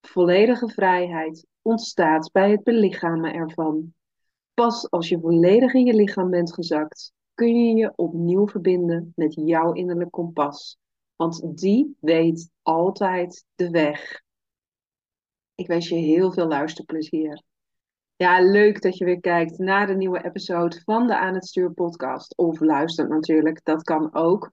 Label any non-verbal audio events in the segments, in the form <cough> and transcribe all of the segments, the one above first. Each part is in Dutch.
Volledige vrijheid ontstaat bij het belichamen ervan. Pas als je volledig in je lichaam bent gezakt, kun je je opnieuw verbinden met jouw innerlijk kompas. Want die weet altijd de weg. Ik wens je heel veel luisterplezier. Ja, leuk dat je weer kijkt naar de nieuwe episode van de Aan het Stuur podcast. Of luistert natuurlijk, dat kan ook.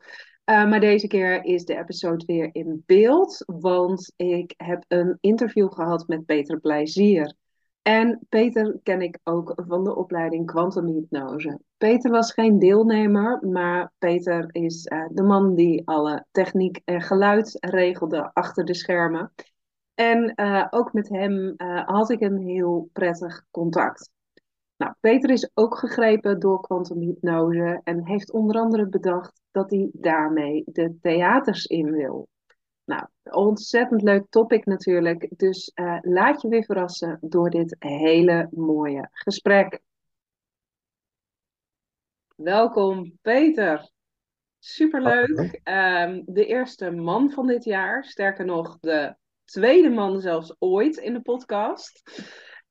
Uh, maar deze keer is de episode weer in beeld, want ik heb een interview gehad met Peter Plezier. En Peter ken ik ook van de opleiding kwantumhypnose. Peter was geen deelnemer, maar Peter is uh, de man die alle techniek en geluid regelde achter de schermen. En uh, ook met hem had ik een heel prettig contact. Nou, Peter is ook gegrepen door kwantumhypnose en heeft onder andere bedacht dat hij daarmee de theaters in wil. Nou, ontzettend leuk topic natuurlijk. Dus uh, laat je weer verrassen door dit hele mooie gesprek. Welkom Peter. Superleuk. Um, de eerste man van dit jaar. Sterker nog, de tweede man zelfs ooit in de podcast.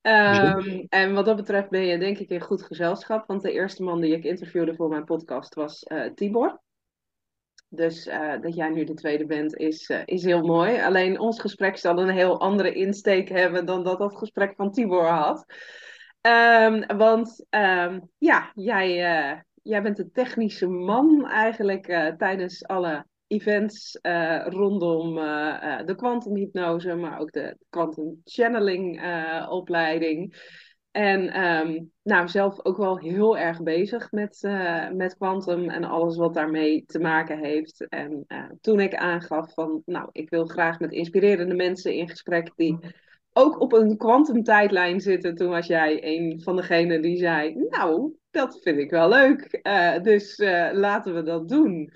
Um, en wat dat betreft ben je denk ik in goed gezelschap. Want de eerste man die ik interviewde voor mijn podcast was uh, Tibor. Dus uh, dat jij nu de tweede bent is, uh, is heel mooi. Alleen ons gesprek zal een heel andere insteek hebben dan dat dat gesprek van Tibor had. Um, want um, ja, jij, jij bent de technische man eigenlijk tijdens alle events uh, rondom uh, de kwantumhypnose, maar ook de quantum channeling opleiding. En um, nou, zelf ook wel heel erg bezig met, met quantum en alles wat daarmee te maken heeft. En toen ik aangaf van, nou, ik wil graag met inspirerende mensen in gesprek die ook op een kwantumtijdlijn zitten, toen was jij een van degenen die zei, nou, dat vind ik wel leuk. dus laten we dat doen.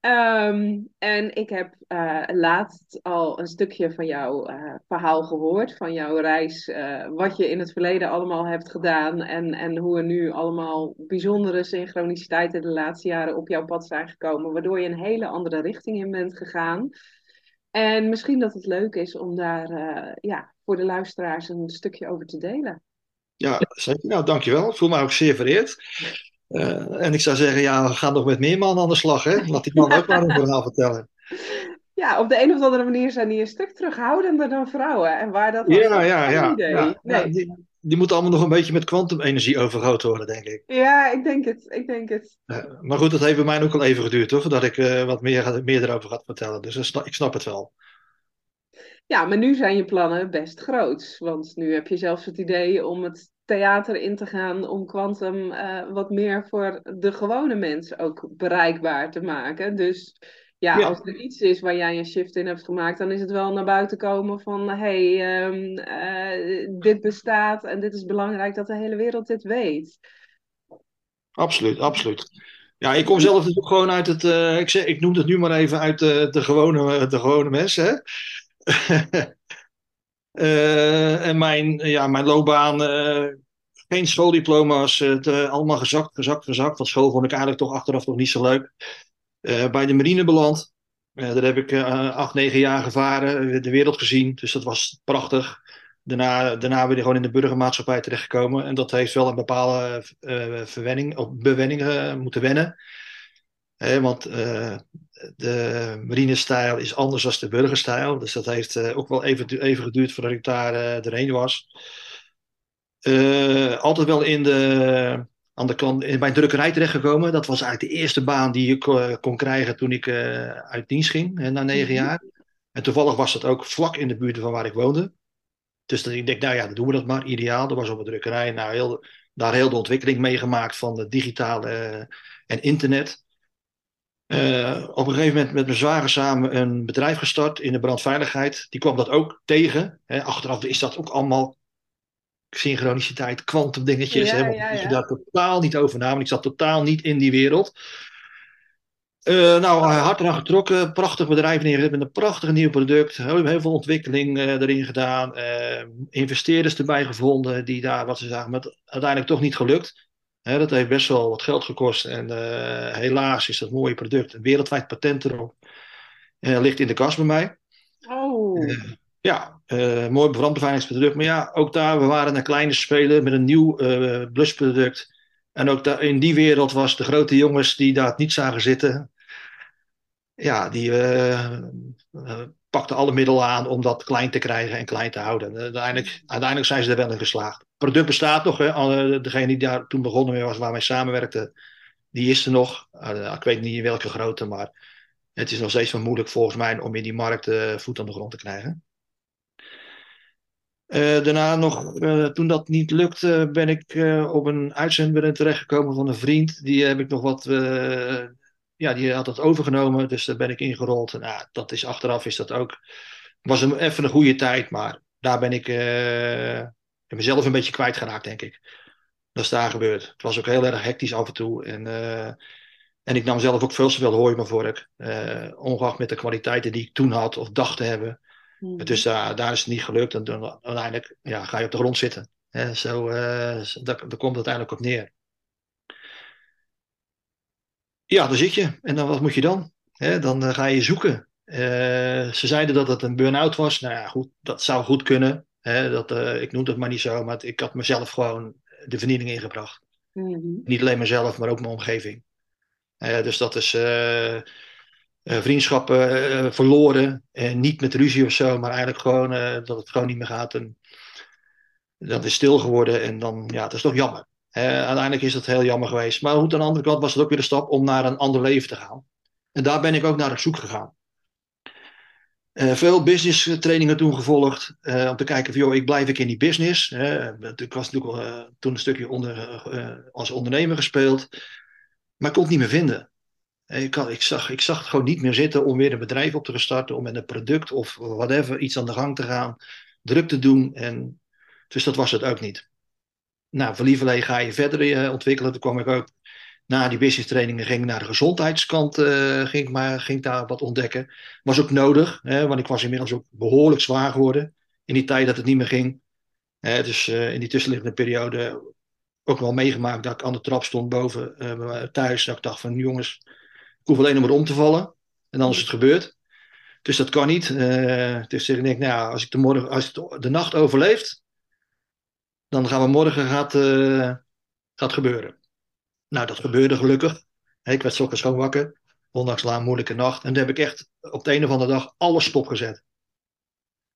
Um, en ik heb uh, laatst al een stukje van jouw uh, verhaal gehoord, van jouw reis, uh, wat je in het verleden allemaal hebt gedaan en, en hoe er nu allemaal bijzondere synchroniciteiten de laatste jaren op jouw pad zijn gekomen, waardoor je een hele andere richting in bent gegaan. En misschien dat het leuk is om daar ja, voor de luisteraars een stukje over te delen. Ja, zeker. Nou, dankjewel. Ik voel me ook zeer vereerd. Uh, en ik zou zeggen, ja, we gaan nog met meer mannen aan de slag, hè? Laat die man ook maar een verhaal vertellen. <laughs> Ja, op de een of andere manier zijn die een stuk terughoudender dan vrouwen. En waar dat ja, ja, ja, idee. ja, nee. die, die moeten allemaal nog een beetje met kwantumenergie overgroot worden, denk ik. Ja, ik denk het. Ik denk het. Uh, maar goed, dat heeft bij mij ook al even geduurd, toch? Voordat ik uh, wat meer, meer erover ga vertellen. Dus ik snap het wel. Ja, maar nu zijn je plannen best groot. Want nu heb je zelfs het idee om het theater in te gaan om kwantum uh, wat meer voor de gewone mens ook bereikbaar te maken. Dus ja, als er iets is waar jij een shift in hebt gemaakt, dan is het wel naar buiten komen van hé, hey, um, uh, dit bestaat en dit is belangrijk dat de hele wereld dit weet. Absoluut, absoluut. Ja, ik kom zelf natuurlijk gewoon uit het, uh, ik, zeg, ik noem het nu maar even uit de, de, gewone, de gewone mensen. Hè? <laughs> Uh, en mijn, ja, mijn loopbaan, uh, geen schooldiploma's, uh, allemaal gezakt, gezakt, gezakt. Want school vond ik eigenlijk toch achteraf nog niet zo leuk. bij de marine beland. daar heb ik acht, negen jaar gevaren, de wereld gezien. Dus dat was prachtig. Daarna, daarna ben ik gewoon in de burgermaatschappij terechtgekomen. En dat heeft wel een bepaalde verwenning, of bewenning moeten wennen. Want de marinestijl is anders dan de burgerstijl. Dus dat heeft uh, ook wel even, even geduurd voordat ik daar uh, doorheen was. Altijd wel in de, aan de klant, in mijn drukkerij terechtgekomen. Dat was eigenlijk de eerste baan die ik kon krijgen toen ik uit dienst ging, hè, na negen mhm. jaar. En toevallig was dat ook vlak in de buurt van waar ik woonde. Dus dat ik denk, nou ja, dan doen we dat maar. Ideaal. Dat was op een drukkerij. Nou, heel, daar heel de ontwikkeling meegemaakt van de digitale en internet. Uh, op een gegeven moment met mijn zware samen een bedrijf gestart in de brandveiligheid. Die kwam dat ook tegen. Hè. Achteraf is dat ook allemaal synchroniciteit, kwantumdingetjes. Ja, hè, want ja, ik daar totaal niet over na, want ik zat totaal niet in die wereld. Eh, nou, hard eraan getrokken, prachtig bedrijf neergezet met een prachtig nieuw product. Heel, heel veel ontwikkeling eh, erin gedaan. eh, investeerders erbij gevonden die daar wat ze zagen, maar het uiteindelijk toch niet gelukt. Dat heeft best wel wat geld gekost. En eh, helaas is dat mooie product een wereldwijd patent erop. Eh, ligt in de kast bij mij. Oh, Ja, eh, mooi brandbeveiligingsproduct. Maar ja, ook daar, we waren een kleine speler met een nieuw blusproduct. En ook daar, in die wereld was de grote jongens die daar niet zagen zitten. Ja, die pakten alle middelen aan om dat klein te krijgen en klein te houden. En uiteindelijk, uiteindelijk zijn ze er wel in geslaagd. Product bestaat nog. Degene die daar toen begonnen mee was, waar wij samenwerkten, die is er nog. Eh, ik weet niet in welke grootte, maar het is nog steeds wel moeilijk volgens mij om in die markt eh, voet aan de grond te krijgen. Eh, daarna nog, toen dat niet lukte, ben ik op een uitzending terechtgekomen van een vriend. Die heb ik nog wat, ja, die had dat overgenomen, dus daar ben ik ingerold. Nou, dat is achteraf is dat ook, was een, even een goede tijd, maar daar ben ik eh, mezelf een beetje kwijtgeraakt, denk ik. Dat is daar gebeurd. Het was ook heel erg hectisch af en toe. En, eh, en ik nam zelf ook veel te veel hooi mijn vork. eh, ongeacht met de kwaliteiten die ik toen had of dacht te hebben. Mhm. Dus daar, daar is het niet gelukt. En dan, uiteindelijk ja, ga je op de grond zitten. Hè, zo, eh, daar, daar komt het uiteindelijk op neer. Ja, daar zit je. En dan wat moet je dan? Hè, dan ga je zoeken. Ze zeiden dat het een burn-out was. Nou ja, goed, dat zou goed kunnen. Hè, dat, eh, ik noem het maar niet zo, maar ik had mezelf gewoon de vernieling ingebracht. Mhm. Niet alleen mezelf, maar ook mijn omgeving. Eh, dus dat is eh, vriendschappen verloren. Niet met ruzie of zo, maar eigenlijk gewoon dat het gewoon niet meer gaat. En dat is stil geworden en dan, ja, dat is toch jammer. Uiteindelijk is dat heel jammer geweest. Maar goed, aan de andere kant was het ook weer een stap om naar een ander leven te gaan. En daar ben ik ook naar op zoek gegaan. Eh, veel business trainingen toen gevolgd. eh, om te kijken van, joh, ik blijf ik in die business. Hè. ik was natuurlijk eh, toen een stukje onder, als ondernemer gespeeld. Maar ik kon het niet meer vinden. Ik, ik, zag, ik zag het gewoon niet meer zitten om weer een bedrijf op te starten. Om met een product of whatever iets aan de gang te gaan. Druk te doen. En, dus dat was het ook niet. Nou, van Lieverlee ga je verder ontwikkelen. Toen kwam ik ook na die business trainingen ging ik naar de gezondheidskant eh, ging, ik maar, ging daar wat ontdekken. Was ook nodig, hè, want ik was inmiddels ook behoorlijk zwaar geworden in die tijd dat het niet meer ging. Dus eh, in die tussenliggende periode ook wel meegemaakt dat ik aan de trap stond boven eh, thuis. Dat ik dacht van jongens, ik hoef alleen nog maar om te vallen en dan is het gebeurd. Dus dat kan niet. Dus ik denk, nou, als ik de, morgen, als de, nacht overleeft, dan gaan we morgen gaat, gaat gebeuren. Nou, dat gebeurde gelukkig. Ik werd ochtends gewoon wakker, ondanks een moeilijke nacht. En toen heb ik echt op de een of andere dag alles stopgezet.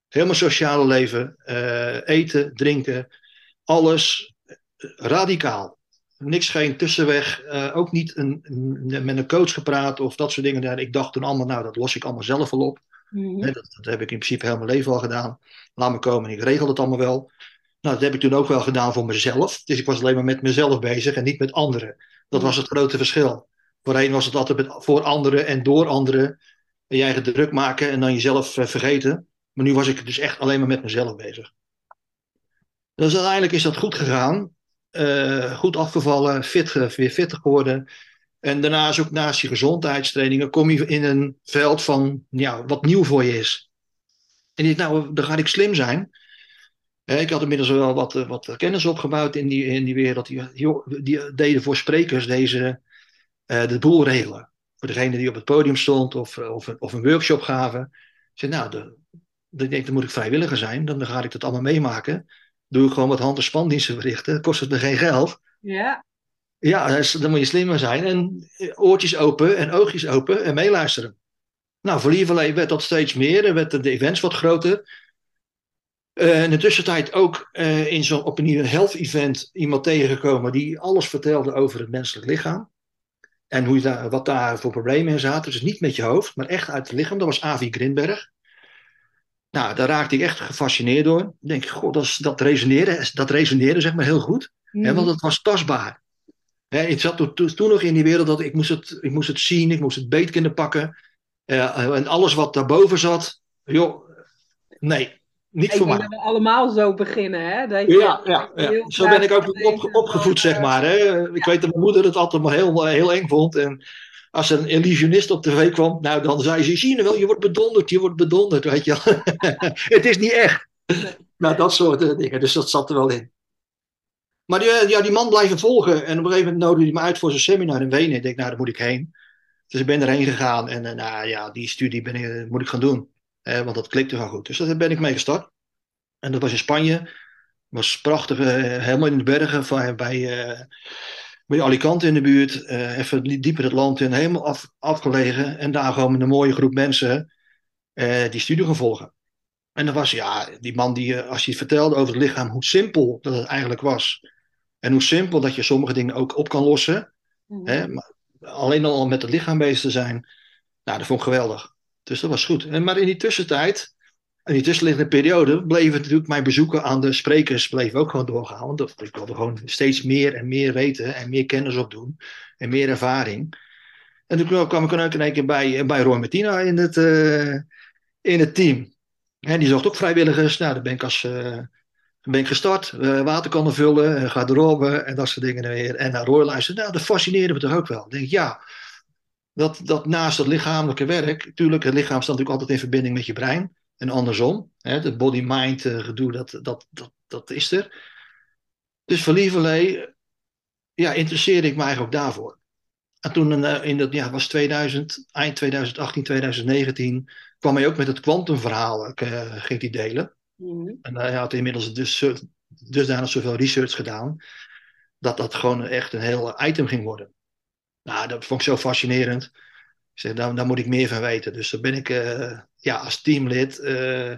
Helemaal sociale leven, eh, eten, drinken, alles eh, radicaal. Niks, geen tussenweg. eh, ook niet een, een- met een coach gepraat of dat soort dingen. Ik dacht toen allemaal, nou, dat los ik allemaal zelf wel op. Mhm. Dat, dat heb ik in principe heel mijn leven al gedaan. Laat me komen, ik regel het allemaal wel. Nou, dat heb ik toen ook wel gedaan voor mezelf. Dus ik was alleen maar met mezelf bezig en niet met anderen. Dat was het grote verschil. Voorheen was het altijd voor anderen en door anderen. Je eigen druk maken en dan jezelf eh, vergeten. Maar nu was ik dus echt alleen maar met mezelf bezig. Dus uiteindelijk is dat goed gegaan. Eh, goed afgevallen, fit, weer fitter geworden. En daarnaast ook naast je gezondheidstrainingen kom je in een veld van ja, wat nieuw voor je is. En ik, nou, dan ga ik slim zijn. Eh, Ik had inmiddels wel wat, eh, wat kennis opgebouwd in die, in die wereld. Die, die, die deden voor sprekers deze, eh, de boel regelen. Voor degene die op het podium stond of, of, een- of een workshop gaven. Ik zei, nou, de, dan denk dan moet ik vrijwilliger zijn. Dan ga ik dat allemaal meemaken. Doe ik gewoon wat hand- en spandiensten verrichten. Kost het me geen geld. Ja. Ja, dus dan moet je slimmer zijn. En eh, oortjes open en oogjes open en meeluisteren. Nou, voor Lieverlee werd dat steeds meer. Er werden de events wat groter. Eh, in de tussentijd ook eh, in zo'n op een health event iemand tegengekomen die alles vertelde over het menselijk lichaam. En hoe je daar, wat daar voor problemen in zaten. Dus niet met je hoofd, maar echt uit het lichaam. Dat was Avi Grinberg. Nou, daar raakte ik echt gefascineerd door. Ik denk, god, dat, resoneerde, dat resoneerde zeg maar heel goed. Hè, want het was tastbaar. Hè, ik zat toen nog in die wereld dat ik moest het, ik moest het zien, ik moest het beet kunnen pakken. Eh, en alles wat daarboven zat, joh, nee. Niet ik voor denk mij. dat we allemaal zo beginnen, hè? Dat je Ja, ja, Zo ben ik ook op, opgevoed, zeg maar. Hè. Ik weet dat mijn moeder het altijd maar heel, heel eng vond. En als er een illusionist op tv kwam, nou dan zei ze, zie je wel, je wordt bedonderd, je wordt bedonderd, weet je wel. <laughs> het is niet echt. Nou, dat soort eh, dingen. Dus dat zat er wel in. Maar die, eh, ja, die man blijven volgen. En op een gegeven moment nodigde hij me uit voor zijn seminar in Wenen. Ik denk, nou, daar moet ik heen. Dus ik ben erheen gegaan. En eh, nou ja, die studie ben ik, eh, moet ik gaan doen. Eh, want dat klikte wel goed. Dus daar ben ik mee gestart. En dat was in Spanje. was prachtig. eh, helemaal in de bergen. Van, bij, eh, bij Alicante in de buurt. eh, even dieper het land in. Helemaal af, afgelegen. En daar gewoon met een mooie groep mensen die studie gaan volgen. En dat was, ja, die man die, als hij vertelde over het lichaam, hoe simpel dat het eigenlijk was. En hoe simpel dat je sommige dingen ook op kan lossen. Mhm. Hè? Maar alleen al met het lichaam bezig te zijn, nou, dat vond ik geweldig. Dus dat was goed. En, maar in die tussentijd, in die tussenliggende periode, bleven natuurlijk mijn bezoeken aan de sprekers bleven ook gewoon doorgaan. Want ik wilde gewoon steeds meer en meer weten en meer kennis opdoen en meer ervaring. En toen kwam ik ook in één keer bij, bij Roy Martina in het, eh, in het team. En die zocht ook vrijwilligers. Nou, daar ben ik, als, eh, ben ik gestart. eh waterkannen vullen, uh, garderobe en dat soort dingen weer. En naar Roy luisteren. Nou, dat fascineerde me toch ook wel. Ik denk, ja, dat, dat naast het lichamelijke werk... Tuurlijk, het lichaam staat natuurlijk altijd in verbinding met je brein. En andersom. Hè, het body-mind eh, gedoe, dat, dat, dat, dat is er. Dus voor lieverlee, ja, interesseerde ik me eigenlijk ook daarvoor. En toen eh, in dat ja, was 2000, eind 2018, 2019, kwam hij ook met het kwantumverhaal, uh, ging hij delen. Mhm. En hij had inmiddels dus, dusdanig zoveel research gedaan, dat dat gewoon echt een heel item ging worden. Nou, dat vond ik zo fascinerend. Ik zeg, daar, daar moet ik meer van weten. Dus daar ben ik uh, ja, als teamlid uh,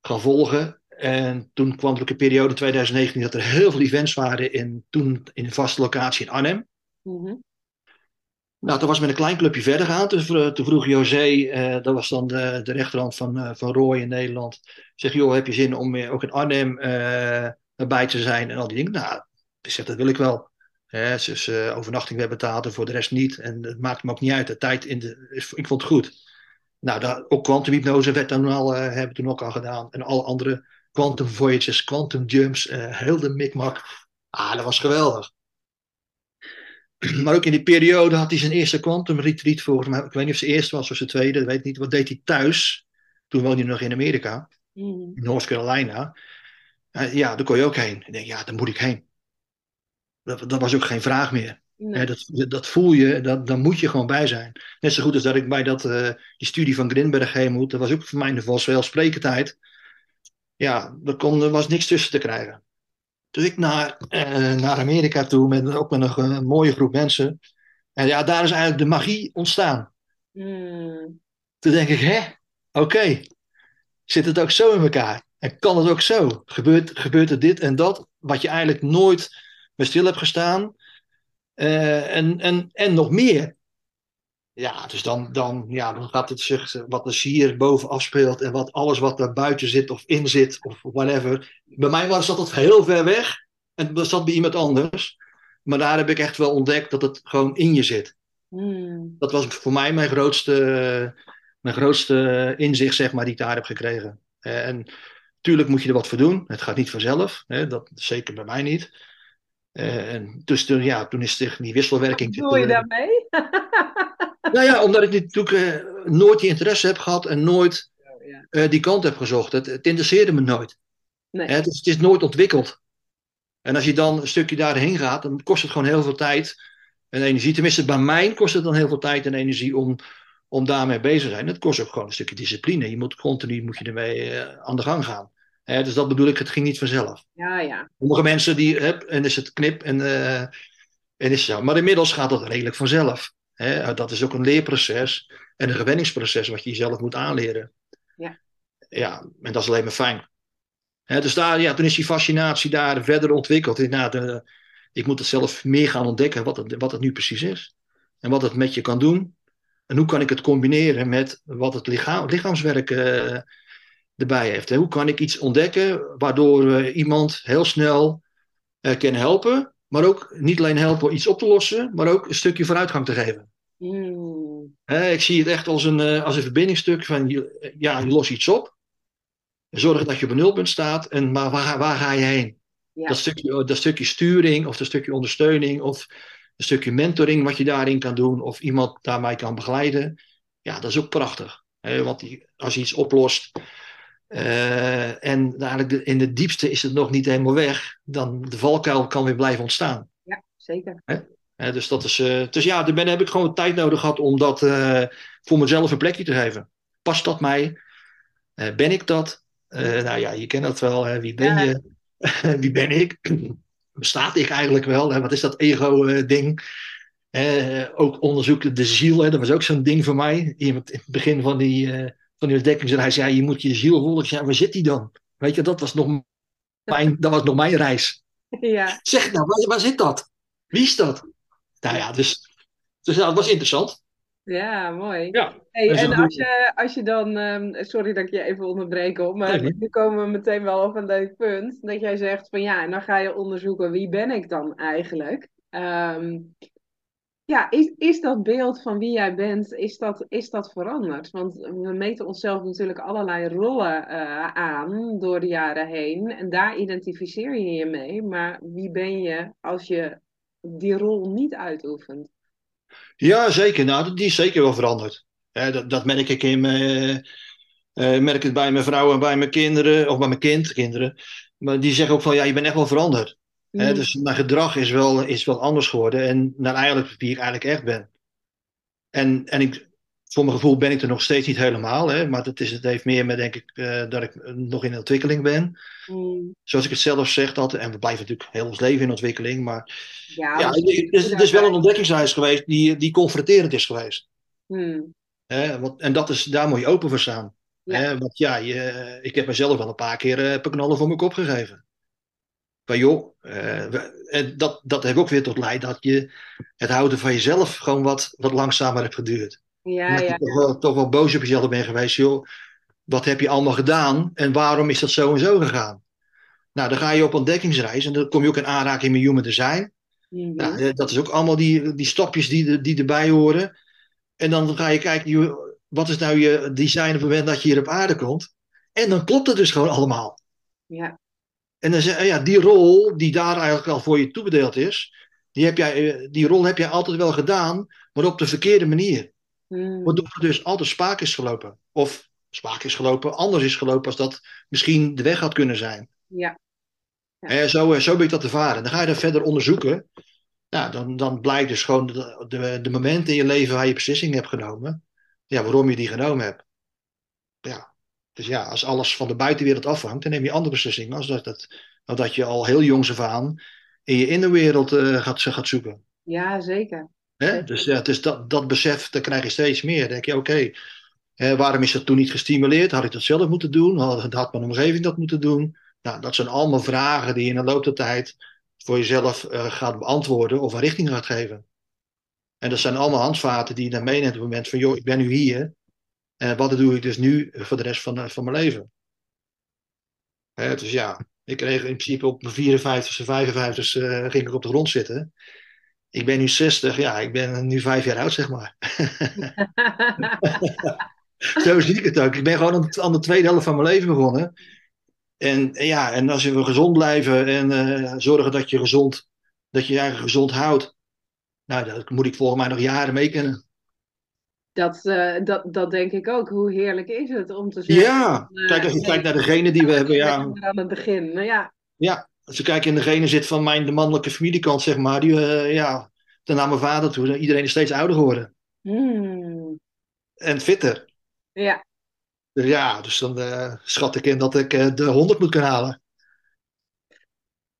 gaan volgen. En toen kwam er ook een periode in 2019 dat er heel veel events waren in, toen in een vaste locatie in Arnhem. Mhm. Nou, toen was met een klein clubje verder gaan. Toen, toen vroeg José, uh, dat was dan de, de rechterhand van, uh, van Roy in Nederland. Zeg, joh, heb je zin om uh, ook in Arnhem erbij te zijn en al die dingen? Nou, ik zeg, dat wil ik wel. Dus overnachting werd betaald en voor de rest niet. En het maakt me ook niet uit. De tijd in de, ik vond het goed. Nou, daar, ook kwantumhypnose werd dan al, hebben we toen ook al gedaan. En alle andere quantum voyages, quantum jumps, heel de mikmak. Ah, dat was geweldig. <clears throat> Maar ook in die periode had hij zijn eerste quantum retreat volgens mij. Ik weet niet of ze eerste was of zijn tweede, ik weet niet. Wat deed hij thuis? Toen woonde hij nog in Amerika, Mhm. in North Carolina. Uh, ja, daar kon je ook heen. Ik denk, ja, daar moet ik heen. Dat, dat was ook geen vraag meer. Nee. Dat, dat voel je, dat, daar moet je gewoon bij zijn. Net zo goed als dat ik bij dat, uh, die studie van Grinberg heen moet. Dat was ook voor mij in de vanzelfsprekendheid. Ja, er, kon, er was niks tussen te krijgen. Toen ik naar, uh, naar Amerika toe, met, ook met een, een, mooie groep mensen. En ja, daar is eigenlijk de magie ontstaan. Mm. Toen denk ik, hè, oké, okay. zit het ook zo in elkaar? En kan het ook zo? Gebeurt, gebeurt er dit en dat, wat je eigenlijk nooit bij stil hebt gestaan? Uh, en, en, en nog meer. Ja, dus dan, dan, ja, dan gaat het zich, wat er hier boven afspeelt en wat alles wat daar buiten zit of in zit of whatever. Bij mij was dat het heel ver weg en dat zat bij iemand anders. Maar daar heb ik echt wel ontdekt dat het gewoon in je zit. Mm. Dat was voor mij mijn grootste, mijn grootste inzicht, zeg maar, die ik daar heb gekregen. En natuurlijk moet je er wat voor doen. Het gaat niet vanzelf. Hè? Dat zeker bij mij niet. Uh, en dus toen, ja, toen is er die wisselwerking. Wat doe je daarmee? <laughs> nou ja, omdat ik natuurlijk uh, nooit die interesse heb gehad en nooit die kant heb gezocht. Het, het interesseerde me nooit. Nee. Het, is, het is nooit ontwikkeld. En als je dan een stukje daarheen gaat, dan kost het gewoon heel veel tijd en energie. Tenminste, bij mij kost het dan heel veel tijd en energie om, om daarmee bezig te zijn. Het kost ook gewoon een stukje discipline. Je moet continu moet je ermee uh, aan de gang gaan. Dus dat bedoel ik, het ging niet vanzelf. Ja, ja. Sommige mensen die, heb, en is het knip en, uh, en is zo. Maar inmiddels gaat dat redelijk vanzelf. Hè? Dat is ook een leerproces en een gewenningsproces wat je jezelf moet aanleren. Ja. Ja, en dat is alleen maar fijn. Hè, dus daar, ja, toen is die fascinatie daar verder ontwikkeld. Nou, de, ik moet het zelf meer gaan ontdekken wat het, wat het nu precies is. En wat het met je kan doen. En hoe kan ik het combineren met wat het lichaam, lichaamswerk uh, erbij heeft. Hè? Hoe kan ik iets ontdekken waardoor uh, iemand heel snel uh, kan helpen. Maar ook niet alleen helpen iets op te lossen, maar ook een stukje vooruitgang te geven. Mm. Hè, ik zie het echt als een, als een verbindingstuk van, ja, je lost iets op. Zorgen dat je op een nulpunt staat. En maar waar, waar ga je heen? Ja. Dat, stukje, dat stukje sturing of dat stukje ondersteuning of een stukje mentoring wat je daarin kan doen of iemand daarmee kan begeleiden. Ja, dat is ook prachtig. Hè? Want die, als je iets oplost eh, en eigenlijk de- in het diepste is het nog niet helemaal weg, dan de valkuil kan weer blijven ontstaan. ja, zeker. Hè, dus, dat is, eh, dus ja, daar ben, heb ik gewoon tijd nodig gehad om dat eh, voor mezelf een plekje te geven. Past dat mij? Ben ik dat? Nou ja, je kent dat wel. Hè? Wie ben Ja. je? <laughs> Wie ben ik? <clears throat> Bestaat ik eigenlijk wel? Wat is dat ego-ding? ook onderzoeken de ziel, hè? dat was ook zo'n ding voor mij. Iemand in het begin van die, van die ontdekkingsreis, ja, je moet je ziel volgen. Ja, waar zit die dan? Weet je, dat was nog mijn, dat was nog mijn reis. Ja, Zeg nou, waar, waar zit dat? Wie is dat? Nou ja, dus, dus het was interessant. ja, mooi. Ja, Hey, is en als je, als je dan, ehm, sorry dat ik je even onderbreek op, maar Nee, nee. nu komen we meteen wel op een leuk punt. Dat jij zegt van ja, en dan ga je onderzoeken wie ben ik dan eigenlijk. Ehm, ja, is, is dat beeld van wie jij bent, is dat, is dat veranderd? Want we meten onszelf natuurlijk allerlei rollen eh, aan door de jaren heen. En daar identificeer je je mee. Maar wie ben je als je die rol niet uitoefent? Ja, zeker. Nou, die is zeker wel veranderd. Dat, dat merk ik in mijn, eh, merk het bij mijn vrouw en bij mijn kinderen, of bij mijn kind, kinderen. Maar die zeggen ook van, ja, je bent echt wel veranderd. Mm, dus mijn gedrag is wel, is wel anders geworden en naar eigenlijk wie ik eigenlijk echt ben. En, en ik, voor mijn gevoel ben ik er nog steeds niet helemaal, hè, maar het, is, het heeft meer met, denk ik, eh, dat ik nog in ontwikkeling ben. mm. Zoals ik het zelf zeg altijd, en we blijven natuurlijk heel ons leven in ontwikkeling, maar Ja, ja, het, is, het is wel een ontdekkingsreis geweest die, die confronterend is geweest. Mm, Hè? Want, en dat is, daar moet je open voor staan. Ja. Hè? Want ja, je, ik heb mezelf wel een paar keer uh, knallen voor mijn kop gegeven. Van joh, eh, en dat, dat heeft ook weer tot leid dat je het houden van jezelf gewoon wat, wat langzamer hebt geduurd. ja, Omdat ja, je toch wel, toch wel boos op jezelf bent geweest, joh. Wat heb je allemaal gedaan en waarom is dat zo en zo gegaan? Nou, dan ga je op ontdekkingsreis en dan kom je ook in aanraking met human design. Mhm. Nou, eh, dat is ook allemaal die, die stapjes die, die erbij horen. En dan ga je kijken, wat is nou je design op het moment dat je hier op aarde komt? En dan klopt het dus gewoon allemaal. ja, En dan zeg ja, die rol die daar eigenlijk al voor je toebedeeld is, die, heb jij, eh, die rol heb jij altijd wel gedaan, maar op de verkeerde manier. Mm, Waardoor er dus altijd spaak is gelopen. Of spaak is gelopen, anders is gelopen als dat misschien de weg had kunnen zijn. ja, Ja. Hè, zo, eh, zo ben ik dat ervaren. Dan ga je dat verder onderzoeken. Nou, dan, dan blijkt dus gewoon de, de, de momenten in je leven waar je beslissingen hebt genomen. Ja, waarom je die genomen hebt. Ja. Dus ja, als alles van de buitenwereld afhangt, dan neem je andere beslissingen. Als dat, dat, dan dat je al heel jongs af aan in je innerwereld eh, gaat, gaat zoeken. ja, zeker. Hè? Dus ja, het is dat, dat besef, dat krijg je steeds meer. Dan denk je, oké, waarom is dat toen niet gestimuleerd? Had ik dat zelf moeten doen? Had, had mijn omgeving dat moeten doen? Nou, dat zijn allemaal vragen die je in de loop der tijd voor jezelf eh, gaat beantwoorden of een richting gaat geven. En dat zijn allemaal handvaten die je dan meeneemt op het moment van, joh, ik ben nu hier. En wat doe ik dus nu voor de rest van, eh, van mijn leven? Dus ja, ik kreeg in principe op mijn 54ste, 55ste eh, ging ik op de grond zitten. Ik ben nu 60, ja, ik ben nu vijf jaar oud, zeg maar. <laughs> Zo zie ik het ook. Ik ben gewoon aan de, tweede helft van mijn leven begonnen. En ja, en als we gezond blijven en eh, zorgen dat je gezond, dat je je eigen gezond houdt. Nou, dat moet ik volgens mij nog jaren mee kunnen. Dat, eh, dat, dat denk ik ook. Hoe heerlijk is het om te zeggen. Ja, eh, kijk, als je nee, kijkt naar degene die we hebben, ja. aan het begin. Nou ja, Ja, als je kijkt in degene zit van mijn de mannelijke familiekant, zeg maar, die, eh, ja, naar mijn vader toe, iedereen is steeds ouder geworden. Hmm, En fitter. ja, Dus ja, dus dan eh, schat ik in dat ik eh, de 100 moet kunnen halen.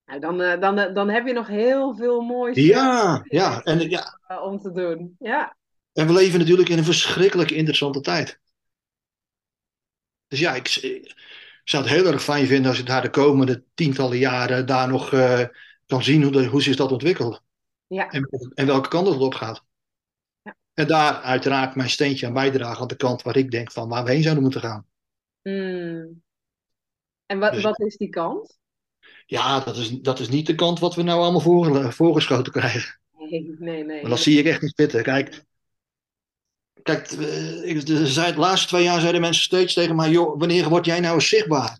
nou, dan, eh, dan, eh, dan heb je nog heel veel moois Ja, ja. En, ja. eh, om te doen. Ja, en we leven natuurlijk in een verschrikkelijk interessante tijd. Dus ja, ik, ik zou het heel erg fijn vinden als je daar de komende tientallen jaren daar nog eh, kan zien hoe, de, hoe zich dat ontwikkelt. ja, En, en welke kant het op gaat. Ja. En daar uiteraard mijn steentje aan bijdragen aan de kant waar ik denk van waar we heen zouden moeten gaan. Hmm. En wat, Dus- wat is die kant? Ja, dat is, dat is niet de kant wat we nou allemaal voor, voorgeschoten krijgen. Nee, nee, nee. Maar dat zie ik echt niet zitten. Kijk, kijk eh, ik- de, de laatste twee jaar zeiden mensen steeds tegen mij: joh, wanneer word jij nou eens zichtbaar?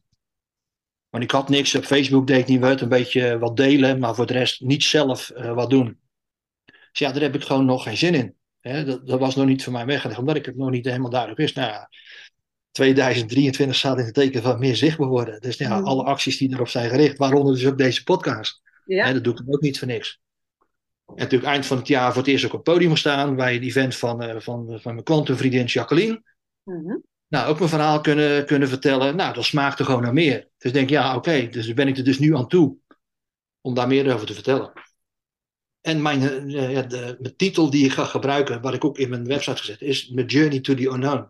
Want ik had niks. Op Facebook deed ik niet wat, een beetje wat delen, maar voor de rest niet zelf uh, wat doen. Dus ja, daar heb ik gewoon nog geen zin in. Hè? Dat, dat, was nog niet voor mij weggelegd, omdat ik het nog niet helemaal duidelijk wist. Nou ja, 2023 staat in het teken van meer zichtbaar worden. Dus ja, mm. alle acties die erop zijn gericht, waaronder dus ook deze podcast. Ja. Hè, dat doe ik ook niet voor niks. En natuurlijk eind van het jaar voor het eerst ook op het podium staan bij het event van, uh, van, van mijn kwantumvriendin Jacqueline. Mm -hmm. Nou, ook mijn verhaal kunnen, kunnen vertellen. Nou, dat smaakte gewoon naar meer. Dus ik denk, ja, oké, dus ben ik er dus nu aan toe om daar meer over te vertellen. En mijn, uh, de, de, titel die ik ga gebruiken, wat ik ook in mijn website gezet, is My Journey to the Unknown.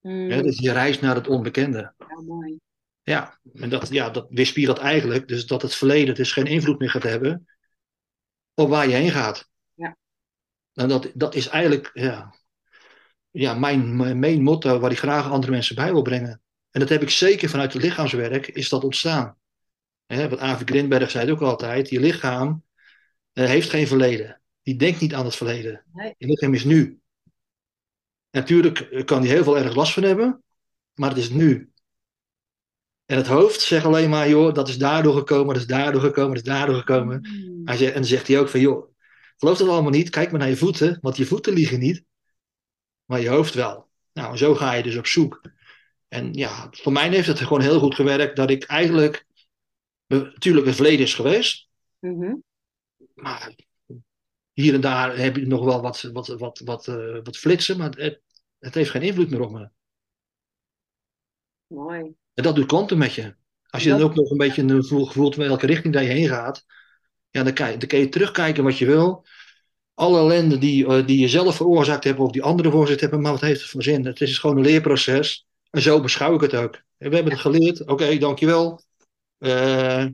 Mm. Ja, dus je reis naar het onbekende. Ja, mooi. Ja, en dat, ja, dat weerspiegelt eigenlijk dus dat het verleden dus geen invloed meer gaat hebben op waar je heen gaat. Ja. En dat, dat is eigenlijk ja, ja, mijn, mijn motto waar ik graag andere mensen bij wil brengen. En dat heb ik zeker vanuit het lichaamswerk, is dat ontstaan. Wat Avi Grindberg zei ook altijd, je lichaam uh, heeft geen verleden. Die denkt niet aan het verleden. Nee. Je lichaam is nu. Natuurlijk kan hij heel veel erg last van hebben, maar het is nu. En het hoofd zegt alleen maar, joh, dat is daardoor gekomen, dat is daardoor gekomen, dat is daardoor gekomen. Mm. En dan zegt hij ook van, joh, geloof dat allemaal niet, kijk maar naar je voeten, want je voeten liegen niet, maar je hoofd wel. Nou, zo ga je dus op zoek. En ja, voor mij heeft het gewoon heel goed gewerkt dat ik eigenlijk, natuurlijk het verleden is geweest, mm maar hier en daar heb je nog wel wat, wat, wat, wat, uh, wat flitsen, maar het, het heeft geen invloed meer op me. Mooi. En dat doet klanten met je. Als je dan ook nog een beetje een gevoel voelt met welke richting dat je heen gaat, ja, dan, kan je, dan kan je terugkijken wat je wil. Alle ellende die, uh, die je zelf veroorzaakt hebt of die anderen veroorzaakt hebben, maar wat heeft het voor zin? Het is gewoon een leerproces. En zo beschouw ik het ook. We hebben het geleerd, oké, okay, dankjewel. Uh,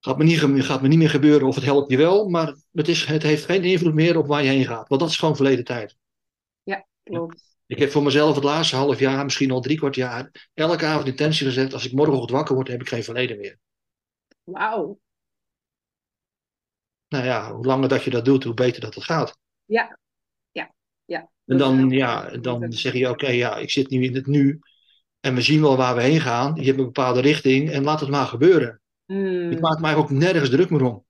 gaat, me niet, gaat me niet meer gebeuren of het helpt je wel, maar het, is, het heeft geen invloed meer op waar je heen gaat. Want dat is gewoon verleden tijd. Ja, klopt. Ik heb voor mezelf het laatste half jaar, misschien al drie kwart jaar, elke avond intentie gezet: als ik morgenochtend wakker word, heb ik geen verleden meer. Wauw. Nou ja, hoe langer dat je dat doet, hoe beter dat het gaat. Ja, ja, ja. En dan, ja, dan zeg je: oké, ja, ik zit nu in het nu. En we zien wel waar we heen gaan. Je hebt een bepaalde richting en laat het maar gebeuren. Hmm. Ik maak mij ook nergens druk meer om.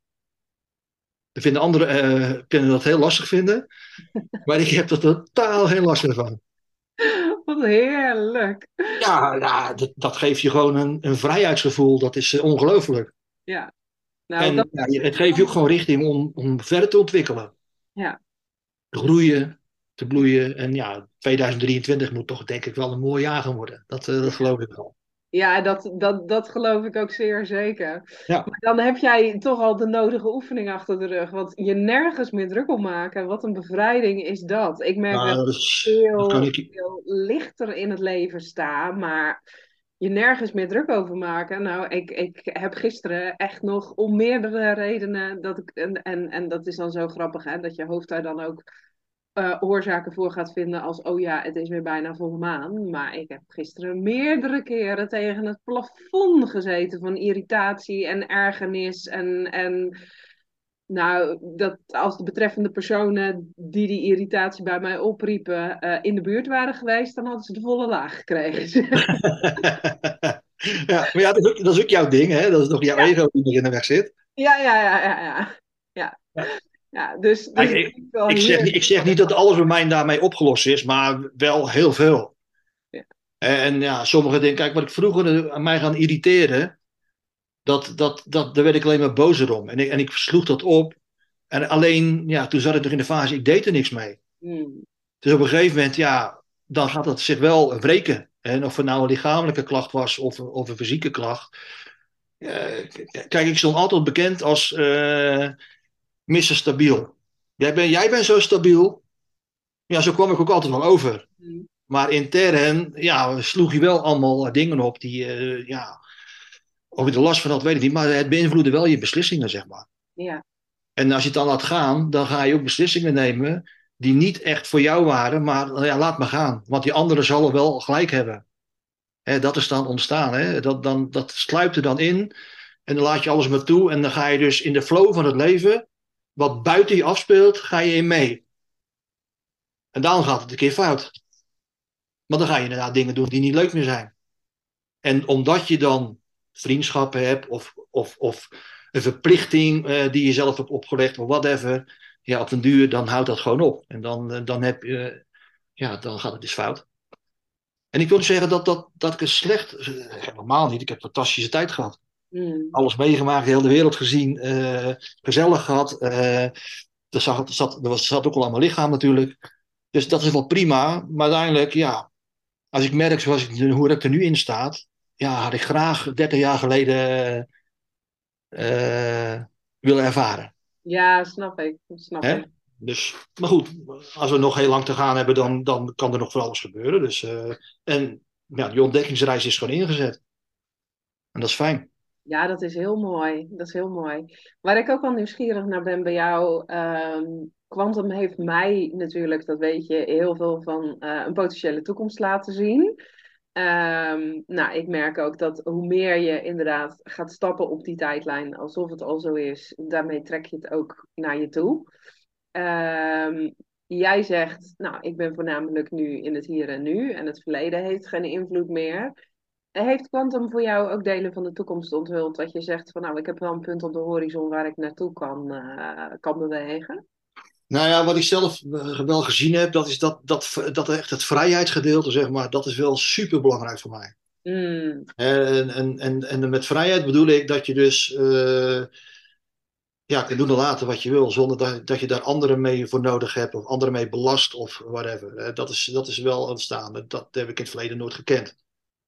Er vinden anderen uh, kunnen dat heel lastig vinden. <laughs> maar ik heb er totaal geen last meer van. <laughs> Wat heerlijk. Ja, ja dat, dat, geeft je gewoon een, een vrijheidsgevoel. Dat is uh, ongelooflijk. Ja. Nou, en dat... ja, het geeft je ook gewoon richting om, om verder te ontwikkelen. Ja. Te groeien, te bloeien. En ja, 2023 moet toch denk ik wel een mooi jaar gaan worden. Dat, uh, dat geloof ik wel. Ja, dat, dat, dat geloof ik ook zeer zeker. Ja. Maar dan heb jij toch al de nodige oefening achter de rug. Want je nergens meer druk op maken. Wat een bevrijding is dat. Ik merk Nou, dat ik veel, ik- veel lichter in het leven sta. Maar je nergens meer druk over maken. Nou, ik, ik heb gisteren echt nog om meerdere redenen. Dat ik, en, en, en dat is dan zo grappig, hè, dat je hoofd daar dan ook eh, oorzaken voor gaat vinden als, oh ja, het is weer bijna volle maan. Maar ik heb gisteren meerdere keren tegen het plafond gezeten van irritatie en ergernis. En, en nou, dat als de betreffende personen die die irritatie bij mij opriepen eh, in de buurt waren geweest, dan hadden ze de volle laag gekregen. <laughs> ja, maar ja, dat is, ook, dat is ook jouw ding, hè? Dat is nog jouw Ja. ego die nog in de weg zit. ja, ja, ja, ja, ja. Ja, Ja. Ja dus, dus ik- wel Ik zeg, ik zeg niet dat alles bij mij daarmee opgelost is, maar wel heel veel. Ja. En ja, sommigen denken, kijk, wat ik vroeger aan mij gaan irriteren, dat, dat, dat, daar werd ik alleen maar bozer om. En ik, en ik sloeg dat op. En alleen, ja, toen zat ik nog in de fase, ik deed er niks mee. Hmm. Dus op een gegeven moment, ja, dan gaat het zich wel wreken. En of het nou een lichamelijke klacht was of, of een fysieke klacht. Eh, kijk, ik stond altijd bekend als eh Mr. Stabiel. Jij bent jij bent zo stabiel. Ja, zo kwam ik ook altijd wel over. Hmm. Maar intern, ja, sloeg je wel allemaal eh, dingen op die, eh, ja, of je er last van had, weet ik niet. Maar het beïnvloedde wel je beslissingen, zeg maar. Ja, En als je het dan laat gaan, dan ga je ook beslissingen nemen die niet echt voor jou waren, maar nou ja, laat maar gaan. Want die anderen zullen wel gelijk hebben. Hè, dat is dan ontstaan. Hè? Dat, dan, dat sluipt er dan in en dan laat je alles maar toe. En dan ga je dus in de flow van het leven, wat buiten je afspeelt, ga je in mee. En dan gaat het een keer fout. Maar dan ga je inderdaad dingen doen die niet leuk meer zijn. En omdat je dan vriendschappen hebt of, of, of een verplichting uh, die je zelf hebt opgelegd of whatever, ja, op den duur, dan houdt dat gewoon op. En dan, dan, heb je, ja, dan gaat het dus fout. En ik wil niet zeggen dat, dat, dat ik een slecht, helemaal niet, ik heb fantastische tijd gehad. Mm. Alles meegemaakt, de hele wereld gezien, uh, gezellig gehad. Uh, er, er, zat, er was, zat ook al aan mijn lichaam natuurlijk. Dus dat is wel prima. Maar uiteindelijk, ja, als ik merk zoals ik, hoe ik er nu in staat, ja, had ik graag 30 jaar geleden uh, willen ervaren. Ja, snap ik. Snap ik. Dus, maar goed, als we nog heel lang te gaan hebben, dan, dan kan er nog van alles gebeuren. Dus, uh, en ja, die ontdekkingsreis is gewoon ingezet. En dat is fijn. Ja, dat is heel mooi. Dat is heel mooi. Waar ik ook wel nieuwsgierig naar ben bij jou. Um, Quantum heeft mij natuurlijk, dat weet je, heel veel van uh, een potentiële toekomst laten zien. Um, nou, ik merk ook dat hoe meer je inderdaad gaat stappen op die tijdlijn, alsof het al zo is, daarmee trek je het ook naar je toe. Um, jij zegt, nou, ik ben voornamelijk nu in het hier en nu en het verleden heeft geen invloed meer. Heeft Quantum voor jou ook delen van de toekomst onthuld? Dat je zegt van nou, ik heb wel een punt op de horizon waar ik naartoe kan, uh, kan bewegen? Nou ja, wat ik zelf eh, wel gezien heb, dat is dat, dat, dat echt het vrijheidsgedeelte, zeg maar, dat is wel super belangrijk voor mij. Mm. En, en, en, en met vrijheid bedoel ik dat je dus uh, ja, kunt doen en laten wat je wil, zonder dat, dat je daar anderen mee voor nodig hebt of anderen mee belast of whatever. Dat is, dat is wel ontstaan. Dat heb ik in het verleden nooit gekend.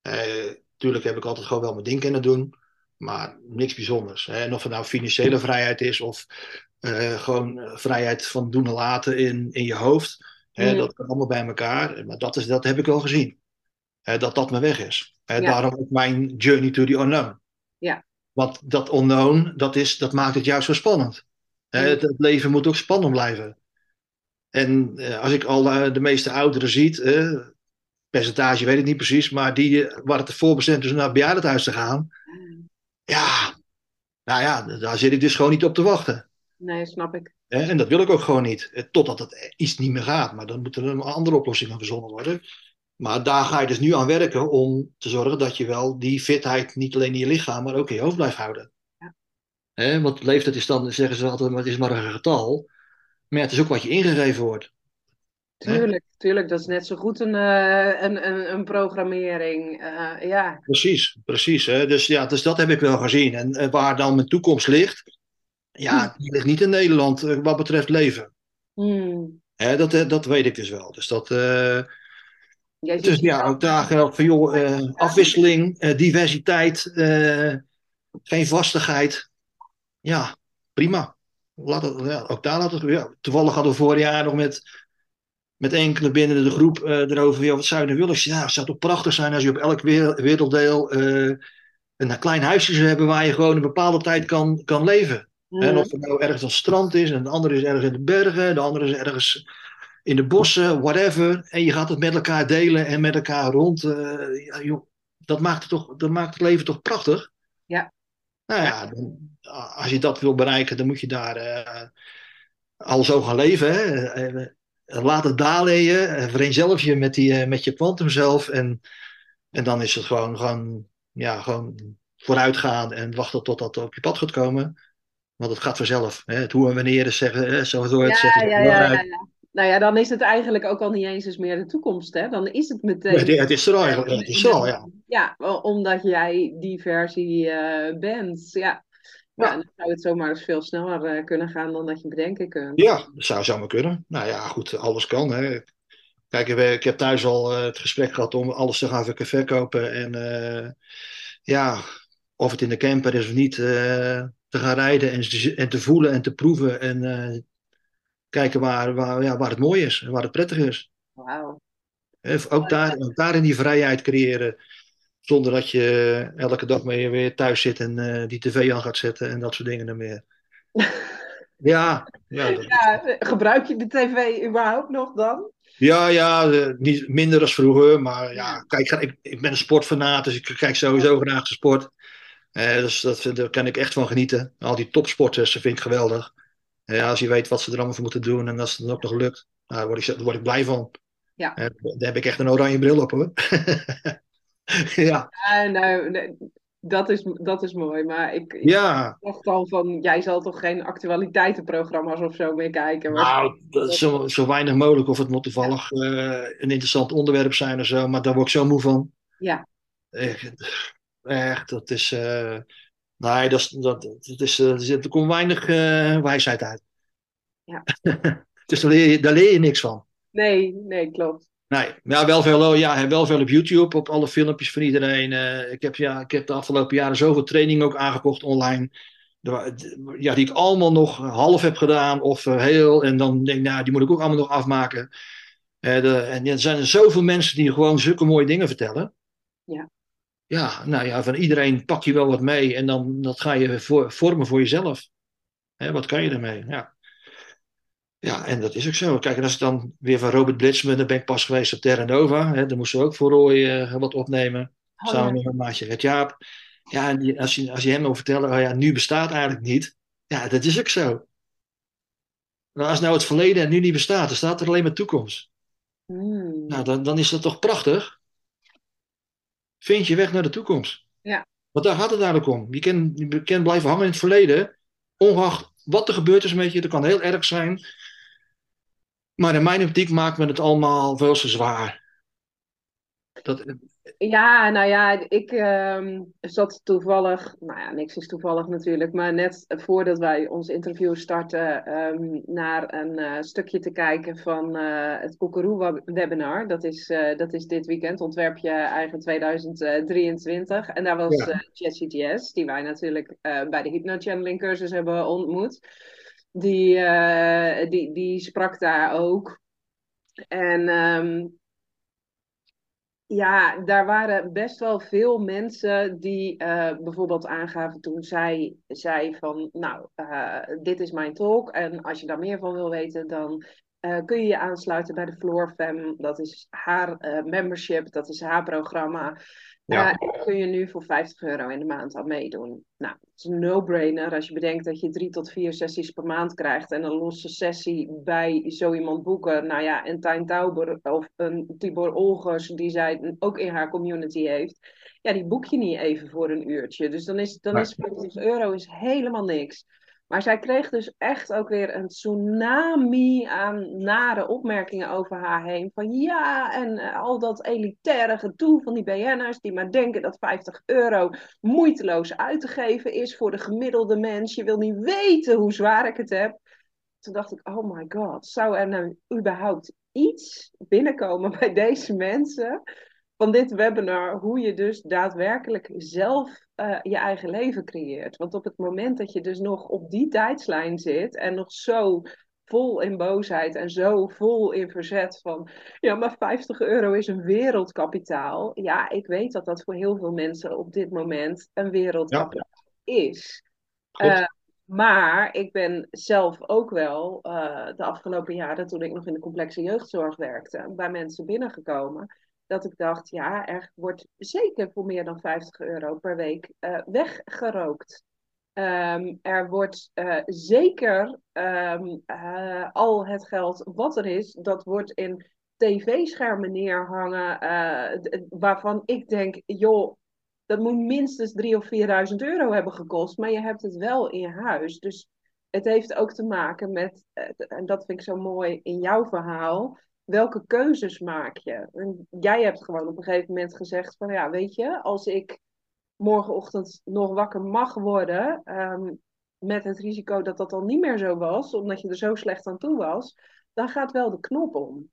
Uh, tuurlijk heb ik altijd gewoon wel mijn ding kunnen doen, maar niks bijzonders. Hè. En of het nou financiële vrijheid is of uh, gewoon vrijheid van doen en laten in, in je hoofd. Hè, mm. Dat kan allemaal bij elkaar. Maar dat, is, dat heb ik wel gezien. Hè, dat dat mijn weg is. Hè, ja. Daarom ook mijn journey to the unknown. Ja. Want dat unknown, dat, is, dat maakt het juist zo spannend. Hè, mm. het, het, leven moet ook spannend blijven. En uh, als ik al uh, de meeste ouderen zie, percentage weet ik niet precies, maar die waar het ervoor bestemd is om naar het bejaardenhuis te gaan. Ja, nou ja, daar zit ik dus gewoon niet op te wachten. Nee, snap ik. En dat wil ik ook gewoon niet. Eh, totdat het iets niet meer gaat. Maar dan moeten er andere oplossingen verzonnen worden. Maar daar ga je dus nu aan werken om te zorgen dat je wel die fitheid niet alleen in je lichaam, maar ook in je hoofd blijft houden. Ja. He, want leeftijd is dan, zeggen ze altijd, het is maar een getal. Maar ja, het is ook wat je ingegeven wordt. Tuurlijk, tuurlijk. Dat is net zo goed een, uh, een, een, een, programmering. Uh, ja. Precies, precies. Hè? Dus, ja, dus dat heb ik wel gezien. En uh, waar dan mijn toekomst ligt, ja, hm. die ligt niet in Nederland eh, wat betreft leven. Mm. dat, eh, dat weet ik dus wel. Dus dat. Uh, dus ja, ook daar geldt van joh, afwisseling, diversiteit, geen vastigheid. Ja, prima. Laat het, ja, ook daar laten we. Ja, toevallig hadden we vorig jaar nog met, met enkele binnen de groep erover. Ja, wat zou je nou willen? Ja, het zou toch prachtig zijn als je op elk werelddeel een klein huisje zou hebben waar je gewoon een bepaalde tijd kan, kan leven. En of het nou ergens een strand is, en de andere is ergens in de bergen, de andere is ergens in de bossen, whatever. En je gaat het met elkaar delen en met elkaar rond. Uh, ja, joh, dat, maakt het toch, dat maakt het leven toch prachtig? Ja. Nou ja, dan, als je dat wil bereiken, dan moet je daar al zo gaan leven. Hè? Laat het dalen je, vereenzelf je met, die, met je kwantum zelf. En, en dan is het gewoon, gewoon, ja, gewoon vooruitgaan en wachten tot dat op je pad gaat komen. Want het gaat vanzelf. Hè? Het hoe en wanneer is zeggen, hè? zo door het ja, zeggen. Ja, ja, ja, ja, Nou ja, dan is het eigenlijk ook al niet eens eens meer de toekomst. Hè? Dan is het meteen. Nee, het is er al eigenlijk. Het is er al, ja. Ja, omdat jij die versie uh, bent. Ja. Ja. dan zou het zomaar eens veel sneller uh, kunnen gaan dan dat je bedenken kunt. Ja, dat zou zomaar kunnen. Nou ja, goed, alles kan. Hè. Kijk, ik heb thuis al uh, het gesprek gehad om alles te gaan verkopen. En ja, of het in de camper is of niet, te gaan rijden en, en te voelen en te proeven. En kijken waar, waar, ja, waar het mooi is en waar het prettig is. Wauw. Ook, daar, ook daarin die vrijheid creëren. Zonder dat je elke dag mee weer thuis zit en uh, die tv aan gaat zetten en dat soort dingen er meer. <laughs> ja, ja, ja, gebruik je de tv überhaupt nog dan? Ja, ja, niet, minder dan vroeger. Maar ja, kijk, ik, ik ben een sportfanaat, dus ik kijk sowieso graag de sport. Eh, dus dat, daar kan ik echt van genieten. Al die topsporters vind ik geweldig. Eh, als je weet wat ze er allemaal voor moeten doen en als het dan ook nog lukt, nou, daar, word ik, daar word ik blij van. Ja. Eh, daar heb ik echt een oranje bril op hoor. <laughs> <laughs> ja. Ja, nou, nee, dat is, dat is mooi. Maar ik, ik Ja, dacht al van, jij zal toch geen actualiteitenprogramma's of zo meer kijken? nou, dat is zo, zo weinig mogelijk of het moet Ja, toevallig eh, een interessant onderwerp zijn of zo, maar daar word ik zo moe van. ja, Echt, echt dat is. eh, nee, dat is, dat, dat is, eh, er komt weinig wijsheid uit. ja. <laughs> Dus daar leer je, daar leer je niks van. Nee, nee, klopt. Nee, ja, wel veel, ja, wel veel op YouTube, op alle filmpjes van iedereen. Eh, ik, heb, ja, ik heb de afgelopen jaren zoveel trainingen ook aangekocht online. Ja, die ik allemaal nog half heb gedaan of eh, heel. En dan denk ik, nou, die moet ik ook allemaal nog afmaken. Eh, de, en er zijn er zoveel mensen die gewoon zulke mooie dingen vertellen. Ja, Ja, nou ja, van iedereen pak je wel wat mee en dan dat ga je voor, vormen voor jezelf. Hè, wat kan je ermee? Ja. Ja, en dat is ook zo. Kijk, en als ik dan weer van Robert Blitzman, dan ben ik pas geweest op Terra Nova. Hè, daar moesten we ook voor Roy eh, wat opnemen, oh samen ja. met mijn maatje Red Jaap. Ja, en die, als, je, als je hem wil vertellen, oh ja, nu bestaat eigenlijk niet. Ja, dat is ook zo. Nou, als nou het verleden en nu niet bestaat, dan staat er alleen maar toekomst. Hmm. Nou, dan, dan is dat toch prachtig? Vind je weg naar de toekomst. Ja, Want daar gaat het eigenlijk om. Je kan, je kan blijven hangen in het verleden, ongeacht wat er gebeurd is met je. Dat kan heel erg zijn. Maar in mijn optiek maakt men het allemaal veel te zwaar. Dat, Ja, nou ja, ik ehm, zat toevallig, nou ja, niks is toevallig natuurlijk, maar net voordat wij ons interview starten, ehm, naar een eh, stukje te kijken van eh, het Koekeroe-webinar. Dat is, eh, dat is dit weekend, ontwerp je eigen 2023. En daar was ja, Jessie Jess, die wij natuurlijk bij de Hypno-channeling cursus hebben ontmoet. Die, eh, die, die sprak daar ook. En ehm, ja, daar waren best wel veel mensen die eh, bijvoorbeeld aangaven toen zij zei van, nou, eh, dit is mijn talk en als je daar meer van wil weten, dan kun je je aansluiten bij de Floor Fam. Dat is haar membership, dat is haar programma. Ja, en daar kun je nu voor 50 euro in de maand aan meedoen. Nou, het is een no-brainer als je bedenkt dat je drie tot vier sessies per maand krijgt en een losse sessie bij zo iemand boeken. Nou ja, en Tijn Tauber of een Tibor Olgers, die zij ook in haar community heeft. Ja, die boek je niet even voor een uurtje. Dus dan is, dan nee, is 50 euro is helemaal niks. Maar zij kreeg dus echt ook weer een tsunami aan nare opmerkingen over haar heen. Van ja, en eh, al dat elitaire gedoe van die BN'ers die maar denken dat 50 euro moeiteloos uit te geven is voor de gemiddelde mens. Je wil niet weten hoe zwaar ik het heb. Toen dacht ik, oh my god, zou er nou überhaupt iets binnenkomen <laughs> bij deze mensen van dit webinar, hoe je dus daadwerkelijk zelf eh, je eigen leven creëert. Want op het moment dat je dus nog op die tijdslijn zit en nog zo vol in boosheid en zo vol in verzet van, ja, maar 50 euro is een wereldkapitaal. Ja, ik weet dat dat voor heel veel mensen op dit moment een ja, wereldkapitaal is. Eh, maar ik ben zelf ook wel eh, de afgelopen jaren, toen ik nog in de complexe jeugdzorg werkte, bij mensen binnengekomen. Dat ik dacht, ja, er wordt zeker voor meer dan 50 euro per week eh, weggerookt. Ehm, er wordt eh, zeker ehm, eh, al het geld wat er is, dat wordt in tv-schermen neerhangen, waarvan ik denk, joh, dat moet minstens 3.000 of 4.000 euro hebben gekost, maar je hebt het wel in huis. Dus het heeft ook te maken met, en dat vind ik zo mooi in jouw verhaal, welke keuzes maak je? En jij hebt gewoon op een gegeven moment gezegd van, ja, weet je, als ik morgenochtend nog wakker mag worden, ehm, met het risico dat dat dan niet meer zo was, omdat je er zo slecht aan toe was, dan gaat wel de knop om.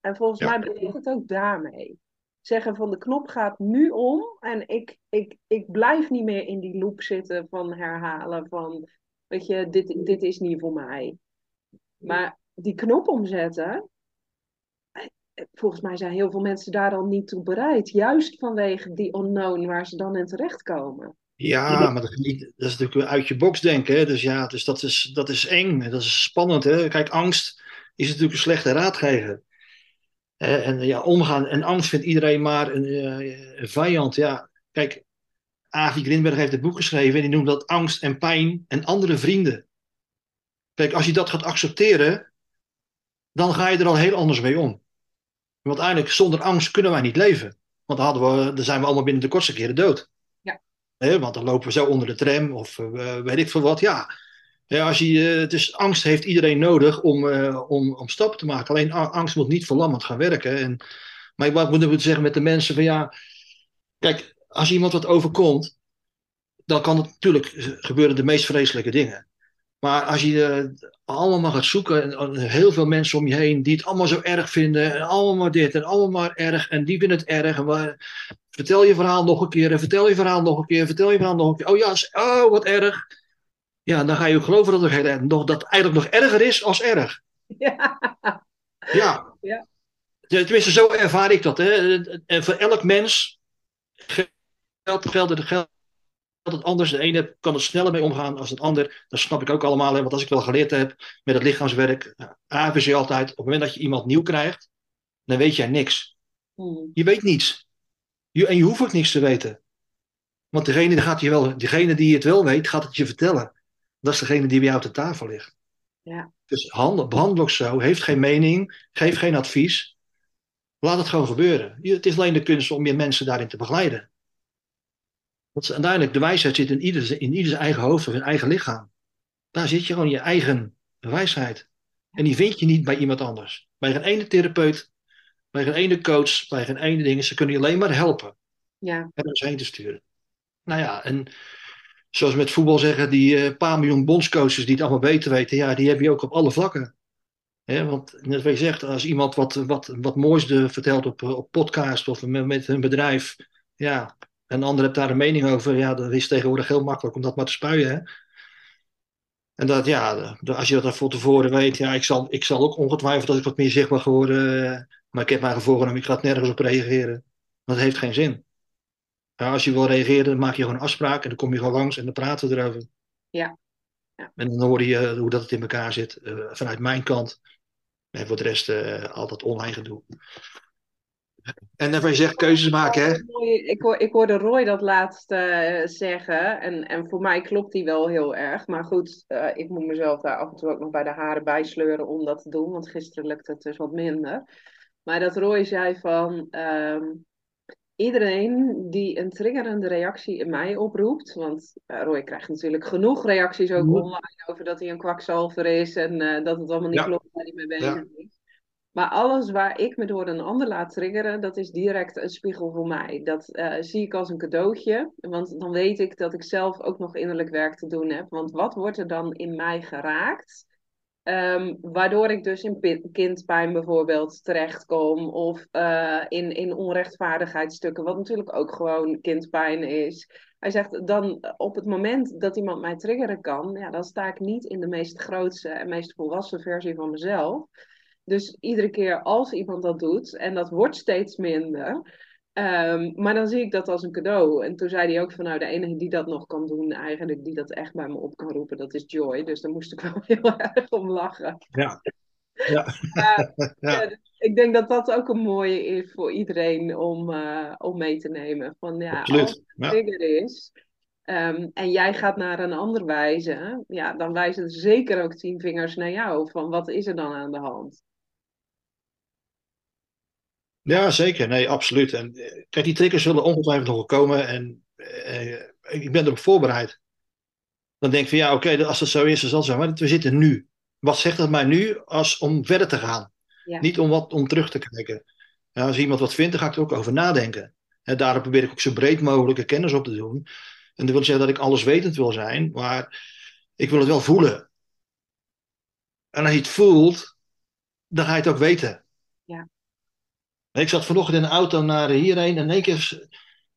En volgens Ja, mij begint het ook daarmee. Zeggen van de knop gaat nu om en ik, ik, ik blijf niet meer in die loop zitten van herhalen van, weet je, dit, dit is niet voor mij. Maar die knop omzetten, volgens mij zijn heel veel mensen daar al niet toe bereid. Juist vanwege die unknown waar ze dan in terechtkomen. ja, maar dat, is niet- dat is natuurlijk weer uit je box denken. Hè? Dus ja, dus dat, is, dat is eng. Dat is spannend. Hè? Kijk, angst is natuurlijk een slechte raadgever. Hè? En ja, omgaan en angst vindt iedereen maar een, eh, een vijand. Ja, kijk, Avi Grinberg heeft het boek geschreven en die noemt dat angst en pijn en andere vrienden. Kijk, als je dat gaat accepteren, dan ga je er al heel anders mee om. Want eigenlijk zonder angst kunnen wij niet leven. Want dan, hadden we, dan zijn we allemaal binnen de kortste keren dood. Ja. Hè, want dan lopen we zo onder de tram of uh, weet ik veel wat. Ja, ja als je, uh, dus angst heeft iedereen nodig om, uh, om, om stappen te maken. Alleen angst moet niet verlammend gaan werken. En, maar wat moeten we zeggen met de mensen van ja... Kijk, als iemand wat overkomt, dan kan het natuurlijk gebeuren de meest vreselijke dingen. Maar als je uh, allemaal maar gaat zoeken, en heel veel mensen om je heen die het allemaal zo erg vinden, en allemaal maar dit en allemaal maar erg, en die vinden het erg. En waar, vertel je verhaal nog een keer, en vertel je verhaal nog een keer, vertel je verhaal nog een keer. Oh ja, oh wat erg. Ja, dan ga je ook geloven dat het, nog, dat eigenlijk nog erger is als erg. <laughs> Ja. Ja. ja. Tenminste, zo ervaar ik dat. Hè. En voor elk mens geldt, geldt, geldt het anders. De ene kan er sneller mee omgaan als het ander. Dat snap ik ook allemaal. Hè? Want als ik wel geleerd heb met het lichaamswerk, AVC je altijd, op het moment dat je iemand nieuw krijgt, dan weet jij niks. Hmm. Je weet niets. Je, en je hoeft ook niks te weten. Want degene, die gaat je wel, degene die het wel weet, gaat het je vertellen. Dat is degene die bij jou op de tafel ligt. Ja. Dus handel, behandel ook zo. Heeft geen mening. Geef geen advies. Laat het gewoon gebeuren. Het is alleen de kunst om je mensen daarin te begeleiden. Want uiteindelijk, de wijsheid zit in ieders, in ieders eigen hoofd of in eigen lichaam. Daar zit je gewoon je eigen wijsheid. En die vind je niet bij iemand anders. Bij geen ene therapeut, bij geen ene coach, bij geen ene ding. Ze kunnen je alleen maar helpen. Ja. En er heen te sturen. Nou ja, en zoals met voetbal zeggen, die uh, paar miljoen bondscoaches die het allemaal beter weten, ja, die heb je ook op alle vlakken. want net wat je zegt, als iemand wat, wat, wat moois vertelt op, op podcast of met, met hun bedrijf, ja, een ander hebt daar een mening over. Ja, dat is tegenwoordig heel makkelijk om dat maar te spuien. Hè? En dat, ja, als je dat van tevoren weet, ja, ik zal, ik zal ook ongetwijfeld dat ik wat meer zichtbaar geworden. Eh, maar ik heb mij voorgenomen, ik ga het nergens op reageren. Want het heeft geen zin. Ja, als je wil reageren, dan maak je gewoon een afspraak en dan kom je gewoon langs en dan praten we erover. Ja. ja. En dan hoor je hoe dat het in elkaar zit uh, vanuit mijn kant. En voor de rest uh, altijd online gedoe. En dan je zegt keuzes maken, hè? Ik, hoor, ik hoorde Roy dat laatst uh, zeggen. En, en voor mij klopt die wel heel erg. Maar goed, uh, ik moet mezelf daar af en toe ook nog bij de haren bijsleuren om dat te doen. Want gisteren lukte het dus wat minder. Maar dat Roy zei van... Um, iedereen die een triggerende reactie in mij oproept. Want uh, Roy krijgt natuurlijk genoeg reacties ook online over dat hij een kwakzalver is. En dat het allemaal niet ja. klopt waar hij mee bezig ja. is. Maar alles waar ik me door een ander laat triggeren, dat is direct een spiegel voor mij. Dat uh, zie ik als een cadeautje. Want dan weet ik dat ik zelf ook nog innerlijk werk te doen heb. Want wat wordt er dan in mij geraakt? Um, waardoor ik dus in kindpijn bijvoorbeeld terechtkom. Of uh, in, in onrechtvaardigheidsstukken, wat natuurlijk ook gewoon kindpijn is. Hij zegt dan op het moment dat iemand mij triggeren kan, ja, dan sta ik niet in de meest grootste en meest volwassen versie van mezelf. Dus iedere keer als iemand dat doet, en dat wordt steeds minder, um, maar dan zie ik dat als een cadeau. En toen zei hij ook van nou, de enige die dat nog kan doen, eigenlijk die dat echt bij me op kan roepen, dat is Joy. Dus daar moest ik wel <laughs> heel erg om lachen. Ja. Ja. <laughs> <laughs> ja. ja. ik denk dat dat ook een mooie is voor iedereen om, uh, om mee te nemen. Van ja, Absoluut. als het trigger is, Um, en jij gaat naar een ander wijzen, ja, dan wijzen zeker ook tien vingers naar jou. Van wat is er dan aan de hand? Ja, zeker. Nee, absoluut. En eh, kijk, die triggers zullen ongetwijfeld nog wel komen. En eh, ik ben erop voorbereid. Dan denk ik van ja, oké, als dat zo is, dan zal het zo. Maar we zitten nu. Wat zegt dat mij nu als om verder te gaan? Ja. Niet om, wat, om terug te kijken. Ja, als iemand wat vindt, dan ga ik er ook over nadenken. En daarom probeer ik ook zo breed mogelijke kennis op te doen. En dat wil zeggen dat ik alles wetend wil zijn, maar ik wil het wel voelen. En als je het voelt, dan ga je het ook weten. Ja. Ik zat vanochtend in de auto naar hierheen en in één keer.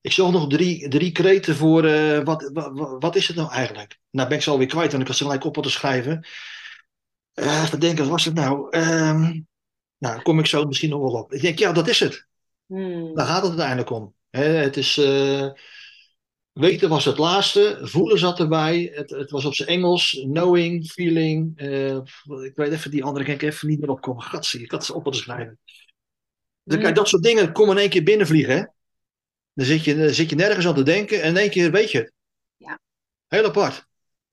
Ik zag nog drie, drie kreten voor. Uh, wat, wat, wat, is het nou eigenlijk? Nou ben ik ze alweer kwijt, want ik was ze gelijk op te schrijven. Uh, even denken, wat was het nou? Um, nou, kom ik zo misschien nog wel op. Ik denk, ja, dat is het. Hmm. Daar gaat het uiteindelijk om. He, het is. Uh, weten was het laatste. Voelen zat erbij. Het, het was op zijn Engels. Knowing, feeling. ik weet even die andere, kan ik even niet meer opkomen. Gatsie, ik had ze op te schrijven. Dan kan je dat soort dingen komen in één keer binnenvliegen. Hè? Dan zit, je, dan zit je nergens aan te denken en in één keer weet je het. Ja. Heel apart.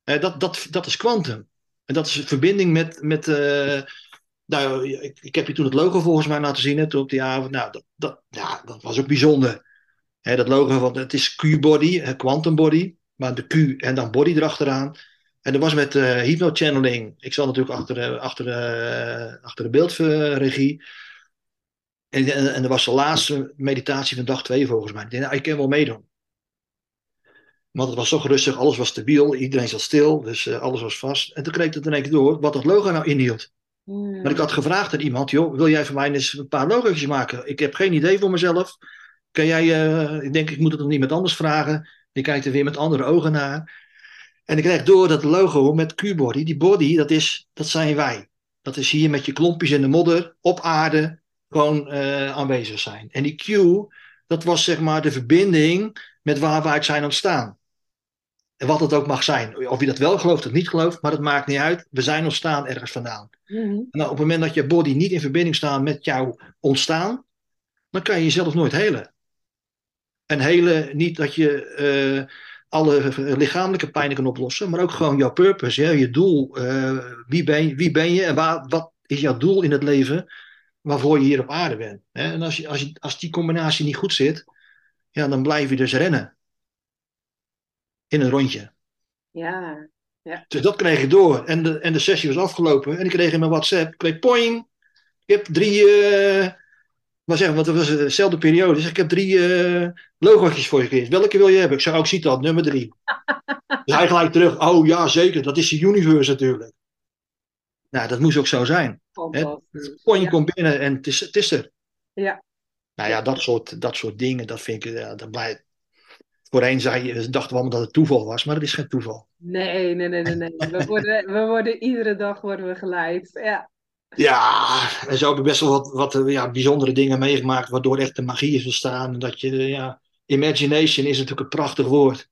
Eh, dat, dat, dat is kwantum. En dat is verbinding met. met uh, nou, ik, ik, heb je toen het logo volgens mij laten zien. Hè, toen op die avond. Nou, dat, dat, ja, dat was ook bijzonder. Hè, dat logo van, het is Q-body, quantum body, maar de Q en dan body erachteraan. En dat was met uh, hypno-channeling. Ik zat natuurlijk achter, achter, achter de beeldregie. En, en, en dat was de laatste meditatie van dag twee volgens mij. Ik denk, nou, ik kan wel meedoen. Want het was toch rustig, alles was stabiel, iedereen zat stil, dus uh, alles was vast. En toen kreeg ik het in één keer door wat dat logo nou inhield. Hmm. Maar ik had gevraagd aan iemand, joh, wil jij voor mij eens een paar logo's maken? Ik heb geen idee voor mezelf. Kan jij, uh, ik denk ik moet het aan iemand anders vragen. Die kijkt er weer met andere ogen naar. En ik kreeg door dat logo met Q-body, die body, dat, is, dat zijn wij. Dat is hier met je klompjes in de modder, op aarde, gewoon uh, aanwezig zijn. En die Q, dat was zeg maar de verbinding met waar wij zijn ontstaan. En wat het ook mag zijn. Of je dat wel gelooft of niet gelooft, maar dat maakt niet uit. We zijn ontstaan ergens vandaan. Mm En op het moment dat je body niet in verbinding staat met jouw ontstaan, dan kan je jezelf nooit helen. En helen niet dat je uh, alle lichamelijke pijnen kan oplossen, maar ook gewoon jouw purpose, je doel. Uh, wie, ben, wie ben je en waar, wat is jouw doel in het leven waarvoor je hier op aarde bent? Hè? En als, je, als, je, als die combinatie niet goed zit, ja, dan blijf je dus rennen in een rondje. Ja, ja. Dus dat kreeg ik door. En de, en de sessie was afgelopen. En ik kreeg in mijn WhatsApp, ik kreeg poing. Ik heb drie, uh, maar zeggen, want het was dezelfde periode. Dus ik heb drie uh, logootjes voor je gekregen. Welke wil je hebben? Ik zei, ook oh, zie dat, nummer drie. <laughs> dus hij gelijk terug, oh ja, zeker, dat is de universe natuurlijk. Nou, dat moest ook zo zijn. Poing ja. komt binnen en het is, het is er. Ja. Nou ja, dat soort, dat soort dingen, dat vind ik, ja, dat blijft, Voorheen zei, dachten we allemaal dat het toeval was, maar dat is geen toeval. Nee, nee, nee, nee. nee. We, worden, <laughs> we worden iedere dag worden we geleid. Ja. Ja, en zo heb ik best wel wat, wat ja, bijzondere dingen meegemaakt, waardoor echt de magie is ontstaan. Dat je, ja, imagination is natuurlijk een prachtig woord.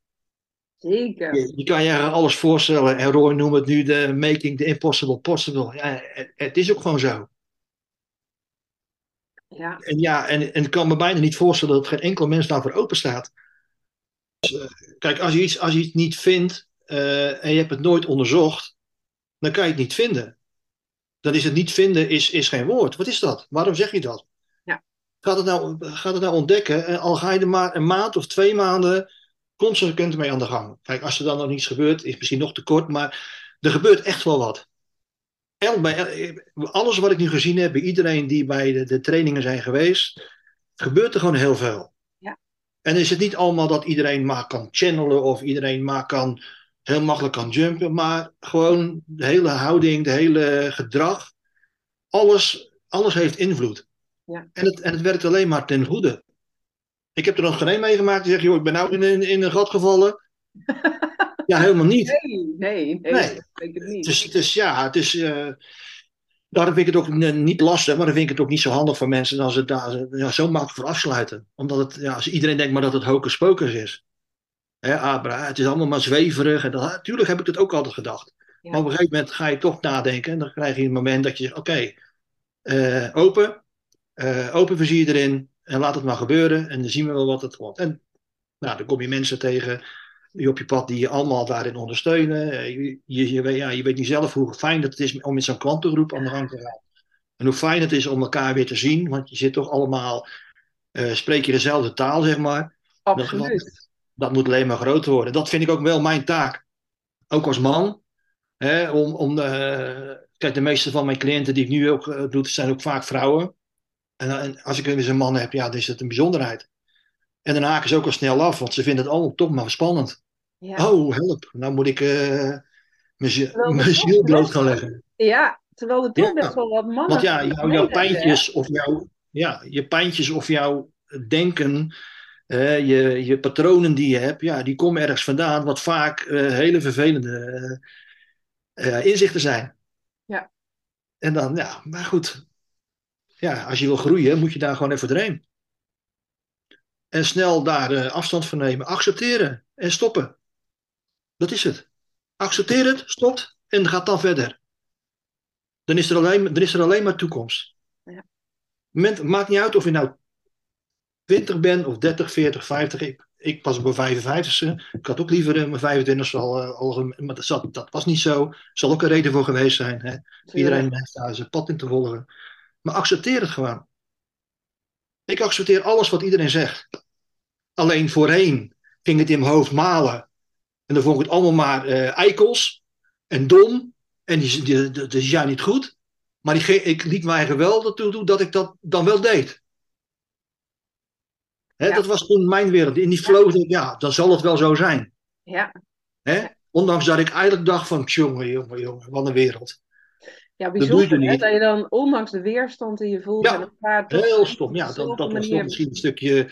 Zeker. Je, je kan je alles voorstellen. En Roy noemt het nu de making the impossible possible. Ja, het, het is ook gewoon zo. Ja. En ja, en, en ik kan me bijna niet voorstellen dat geen enkel mens daarvoor open staat. Dus, uh, kijk, als je, iets, als je iets niet vindt uh, en je hebt het nooit onderzocht, dan kan je het niet vinden. Dan is het niet vinden is, is geen woord. Wat is dat? Waarom zeg je dat? Ja. Gaat, het nou, gaat het nou ontdekken en al ga je er maar een maand of twee maanden consequent mee aan de gang. Kijk, als er dan nog niets gebeurt, is misschien nog te kort, maar er gebeurt echt wel wat. Bij, alles wat ik nu gezien heb, bij iedereen die bij de, de trainingen zijn geweest, gebeurt er gewoon heel veel. En is het niet allemaal dat iedereen maar kan channelen of iedereen maar kan, heel makkelijk kan jumpen, maar gewoon de hele houding, de hele gedrag, alles, alles heeft invloed. Ja. En, het, en het werkt alleen maar ten goede. Ik heb er nog geen meegemaakt die zegt, joh, ik ben nou in, in, in een gat gevallen. <laughs> ja, helemaal niet. Nee, nee, nee, nee. Ik het niet. Dus, dus ja, het is... Uh, Daarom vind ik het ook niet lastig, maar dan vind ik het ook niet zo handig voor mensen als ze daar ja, zo makkelijk voor afsluiten. Omdat het, ja, als iedereen denkt maar dat het hocus pocus is. Hè, Abra, het is allemaal maar zweverig. En dat, natuurlijk heb ik het ook altijd gedacht. Ja. Maar op een gegeven moment ga je toch nadenken. En dan krijg je een moment dat je zegt, oké, okay, uh, open. Uh, open vizier erin. En laat het maar gebeuren. En dan zien we wel wat het wordt. En nou, dan kom je mensen tegen die op je pad die je allemaal daarin ondersteunen. Eh, je, je, ja, je weet niet zelf hoe fijn het is om met zo'n klantengroep aan de gang te gaan. En hoe fijn het is om elkaar weer te zien, want je zit toch allemaal, uh, spreek je dezelfde taal, zeg maar. Absoluut. Dat, dat, moet alleen maar groter worden. Dat vind ik ook wel mijn taak. Ook als man. Hè, om, om, uh, kijk, de meeste van mijn cliënten die ik nu ook uh, doe, zijn ook vaak vrouwen. En, en als ik eens een man heb, ja, dan is het een bijzonderheid. En dan haken ze ook al snel af, want ze vinden het allemaal toch maar spannend. Ja. Oh, help. Nou moet ik uh, mijn ziel bloot gaan leggen. Ja, terwijl er toch ja. best wel wat mannen... Want ja, jou, jouw pijntjes of jouw, ja, je pijntjes of jouw denken, uh, je, je patronen die je hebt, ja, die komen ergens vandaan, wat vaak uh, hele vervelende inzichten zijn. Ja. En dan, ja, maar goed. Ja, als je wil groeien, moet je daar gewoon even doorheen. En snel daar afstand van nemen, accepteren en stoppen. Dat is het. Accepteer het, stopt en gaat dan verder. Dan is er alleen, dan is er alleen maar toekomst. Ja. Moment, maakt niet uit of je nou 20 bent of 30, 40, 50. Ik, ik pas op mijn 55ste. Ik had ook liever uh, mijn 25 al, uh, al maar dat, dat, was niet zo. Er zal ook een reden voor geweest zijn. Hè? Iedereen heeft daar zijn pad in te volgen. Maar accepteer het gewoon. Ik accepteer alles wat iedereen zegt. Alleen voorheen ging het in mijn hoofd malen. En dan vond ik het allemaal maar eh, eikels en dom. En die, die, die, die zijn niet goed. Maar die, ik liet mij geweldig toe dat ik dat dan wel deed. Hè, Ja. Dat was toen mijn wereld. In die flow, ik, ja, dan zal het wel zo zijn. Ja, Hè? Ondanks dat ik eigenlijk dacht van, jongen, jongen, jongen, wat een wereld. Ja bijzonder dat je dan ondanks de weerstand die je voelt Ja, en elkaar Heel stom. Ja, dat, dat was toch misschien een stukje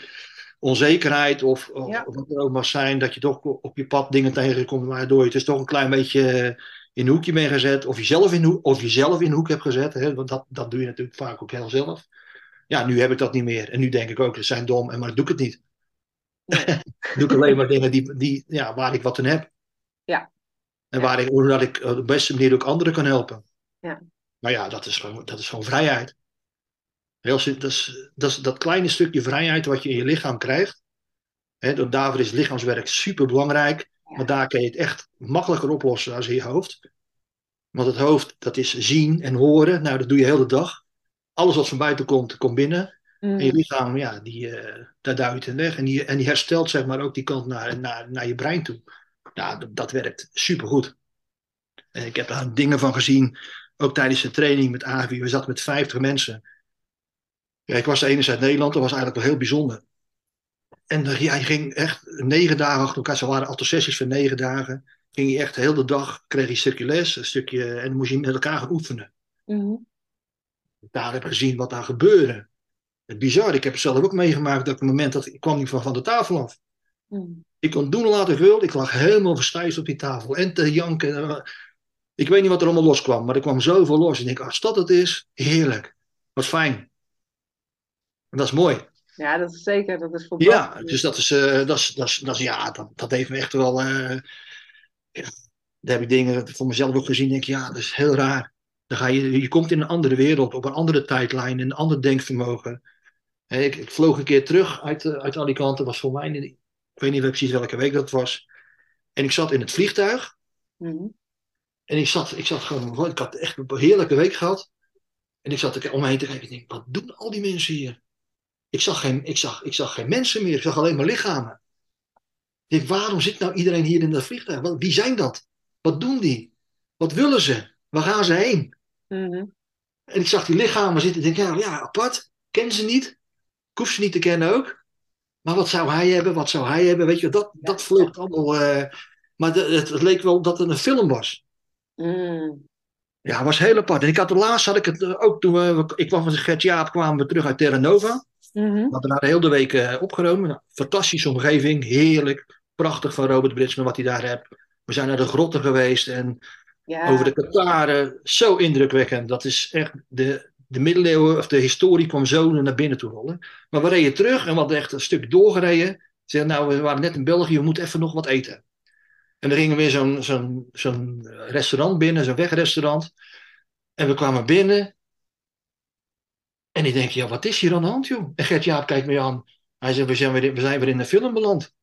onzekerheid of, of Ja. wat er ook mag zijn, dat je toch op je pad dingen tegenkomt waardoor je het dus toch een klein beetje in een hoekje bent gezet of jezelf in, hoek, of jezelf in een hoek hebt gezet. Hè? Want dat, dat doe je natuurlijk vaak ook heel zelf. Ja, nu heb ik dat niet meer. En nu denk ik ook, ze zijn dom, en maar doe ik het niet. Nee. <laughs> doe ik alleen maar dingen die, die, ja, waar ik wat aan heb. Ja. En waar ik, zodat ik op de beste manier ook anderen kan helpen. Ja. Maar ja, dat is gewoon, dat is gewoon vrijheid. Heel, dat, is, dat, is dat kleine stukje vrijheid wat je in je lichaam krijgt. Hè, door daarvoor is lichaamswerk super belangrijk. Ja. Maar daar kun je het echt makkelijker oplossen als in je hoofd. Want het hoofd, dat is zien en horen. Nou, dat doe je de hele dag. Alles wat van buiten komt, komt binnen. Mm. En je lichaam, ja, die, eh daar duwt het weg. En die, en die herstelt zeg maar ook die kant naar, naar, naar je brein toe. Ja, dat, dat werkt supergoed. En ik heb daar dingen van gezien, ook tijdens de training met AVI. We zaten met 50 mensen. Ja, ik was de enige uit Nederland, dat was eigenlijk wel heel bijzonder. En eh, ja, je ging echt negen dagen achter elkaar. Ze waren altijd sessies van negen dagen. Ging je echt de hele dag, kreeg je een stukje les, een stukje, en dan moest je met elkaar gaan oefenen. Mhm. Daar heb ik gezien wat daar gebeurde. Het bizar, ik heb het zelf ook meegemaakt dat op het moment dat ik kwam niet van, van de tafel af. Mm. Ik kon doen en laten veel. Ik lag helemaal verstijfd op die tafel. En te janken. Ik weet niet wat er allemaal loskwam. Maar er kwam zoveel los. En ik dacht, als dat het is, heerlijk. Wat fijn. En dat is mooi. Ja, dat is zeker. Dat is voor Ja, dus dat is, eh, dat is, dat is, dat is ja, dat, dat heeft me echt wel. ja, daar heb ik dingen voor mezelf ook gezien. Denk ik, ja, dat is heel raar. Dan ga je, je komt in een andere wereld, op een andere tijdlijn, een ander denkvermogen. Ik, ik vloog een keer terug uit, eh, uit Alicante. was voor mij, ik weet niet precies welke week dat was. En ik zat in het vliegtuig. Mhm. En ik zat, ik zat gewoon, ik had echt een heerlijke week gehad. En ik zat om me heen te kijken. Ik denk, wat doen al die mensen hier? Ik zag, geen, ik, zag, ik zag geen mensen meer. Ik zag alleen maar lichamen. Ik denk, waarom zit nou iedereen hier in dat vliegtuig? Wat- Wie zijn dat? Wat doen die? Wat willen ze? Waar gaan ze heen? Mhm. En ik zag die lichamen zitten. Ik denk, ja, ja apart. Ik ken ze niet. Ik hoef ze niet te kennen ook. Maar wat zou hij hebben? Wat zou hij hebben? Weet je, dat, dat vloog allemaal. eh, maar de- het, het leek wel dat het een film was. Mm. Ja, het was heel apart. En ik had de laatst had ik het eh, ook toen we, ik kwam van Gert Jaap, kwamen we terug uit Terra Nova. Mhm. We hadden daar de hele week eh, opgenomen. Nou, fantastische omgeving, heerlijk. Prachtig van Robert Britsman wat hij daar hebt. We zijn naar de grotten geweest en Ja. over de Kataren. Zo indrukwekkend. Dat is echt de, de middeleeuwen, of de historie kwam zo naar binnen toe rollen. Maar we reden terug en we hadden echt een stuk doorgereden. Ze zeiden, nou, we waren net in België, we moeten even nog wat eten. En er gingen weer zo'n zo'n zo'n restaurant binnen, zo'n wegrestaurant. En we kwamen binnen. En ik denk, ja, wat is hier aan de hand, joh? En Gert-Jaap kijkt me aan. Hij zegt, we zijn weer in, we zijn weer in een film beland.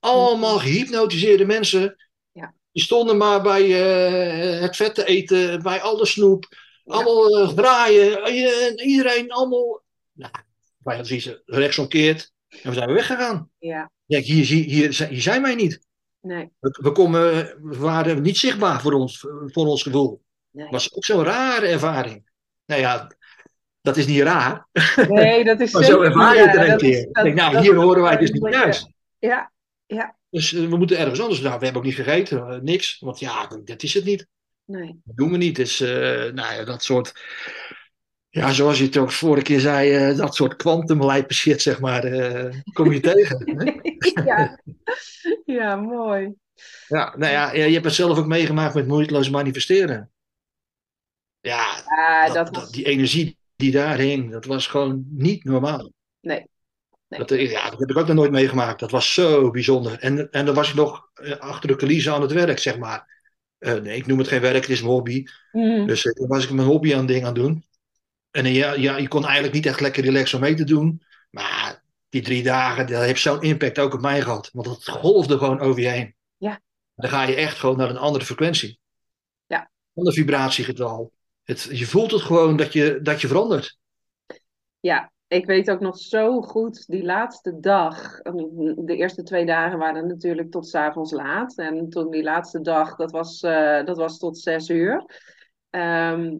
Allemaal gehypnotiseerde mensen. Ja. Die stonden maar bij eh, het vet te eten, bij alle snoep. Ja. Allemaal eh, draaien. Iedereen allemaal... Nou, wij hadden zoiets rechtsomkeerd. En we zijn weer weggegaan. Ja. Ik denk, hier, hier, hier, zijn- hier zijn wij niet. Nee. We, we, komen, we waren niet zichtbaar voor ons, voor ons gevoel. Nee. Het was ook zo'n rare ervaring. Nou ja, dat is niet raar. Nee, dat is <laughs> Maar zo ervaar je het er een Dat keer. Dat- denk, nou, dat- hier horen wij dus dat niet thuis. Ja. Ja. Dus eh, we moeten ergens anders. Nou, we hebben ook niet gegeten, eh, niks. Want ja, dat is het niet. Nee. Dat doen we niet. Dus, eh, nou ja, dat soort. Ja, zoals je het ook vorige keer zei, dat soort kwantumlijpe shit, zeg maar, kom je <laughs> tegen. hè? ja. <laughs> ja, mooi. Ja, nou ja, je hebt het zelf ook meegemaakt met moeiteloos manifesteren. Ja, dat, dat dat- was... die energie die daar hing, dat was gewoon niet normaal. Nee. Nee. Dat, eh, ja, dat heb ik ook nog nooit meegemaakt. Dat was zo bijzonder. En, en dan was ik nog eh, achter de coulissen aan het werk, zeg maar. Eh, nee, ik noem het geen werk, het is een hobby. Mhm. Dus dan was ik mijn hobby aan het ding aan het doen. En ja, ja, je kon eigenlijk niet echt lekker relaxen om mee te doen. Maar die drie dagen, dat heeft zo'n impact ook op mij gehad. Want het golfde gewoon over je heen. Ja. Dan ga je echt gewoon naar een andere frequentie. Ja. Ander vibratiegetal. Het, je voelt het gewoon dat je, dat je verandert. Ja, Ik weet ook nog zo goed die laatste dag. De eerste twee dagen waren natuurlijk tot 's avonds laat. En toen die laatste dag, dat was, eh, dat was tot zes uur. Ehm,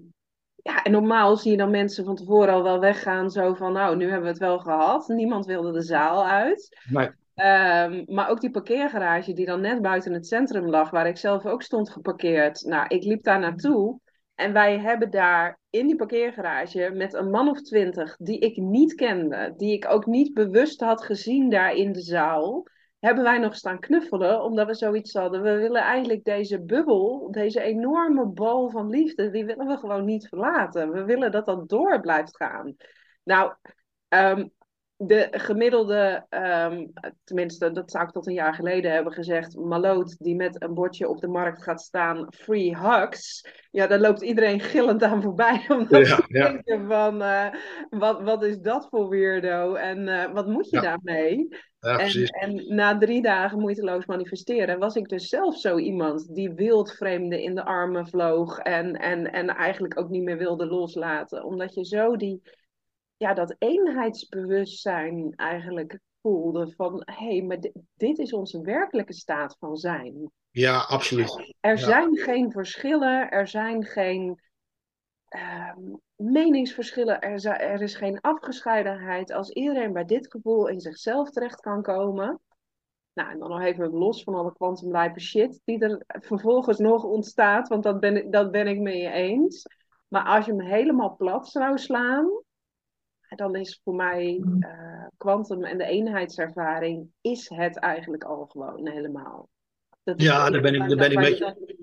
ja, en normaal zie je dan mensen van tevoren al wel weggaan. Zo van, nou, nu hebben we het wel gehad. Niemand wilde de zaal uit. Nee. Ehm, maar ook die parkeergarage die dan net buiten het centrum lag, waar ik zelf ook stond geparkeerd. Nou, ik liep daar naartoe. En wij hebben daar in die parkeergarage met een man of twintig die ik niet kende, die ik ook niet bewust had gezien daar in de zaal, hebben wij nog staan knuffelen, omdat we zoiets hadden. We willen eigenlijk deze bubbel, deze enorme bal van liefde, die willen we gewoon niet verlaten. We willen dat dat door blijft gaan. Nou, ehm, de gemiddelde, ehm, tenminste, dat zou ik tot een jaar geleden hebben gezegd, maloot die met een bordje op de markt gaat staan, free hugs. Ja, daar loopt iedereen gillend aan voorbij. <laughs> Omdat Ja, ja. denken van, eh, wat, wat is dat voor weirdo? En eh, wat moet je Ja. daarmee? Ja, En, na drie dagen moeiteloos manifesteren was ik dus zelf zo iemand die wildvreemden in de armen vloog en, en, en eigenlijk ook niet meer wilde loslaten. Omdat je zo die, ja, dat eenheidsbewustzijn eigenlijk voelde van hé, hey, maar dit, dit is onze werkelijke staat van zijn. Ja, absoluut. Er Ja. zijn geen verschillen, er zijn geen ehm, meningsverschillen, er, er is geen afgescheidenheid. Als iedereen bij dit gevoel in zichzelf terecht kan komen. Nou, en dan nog even los van alle kwantumlijpe shit die er vervolgens nog ontstaat, want dat ben, ik- dat ben ik mee eens. Maar als je hem helemaal plat zou slaan, dan is voor mij eh, kwantum en de eenheidservaring is het eigenlijk al gewoon helemaal. Dat Ja, daar ben ik- daar ben ik waar met je-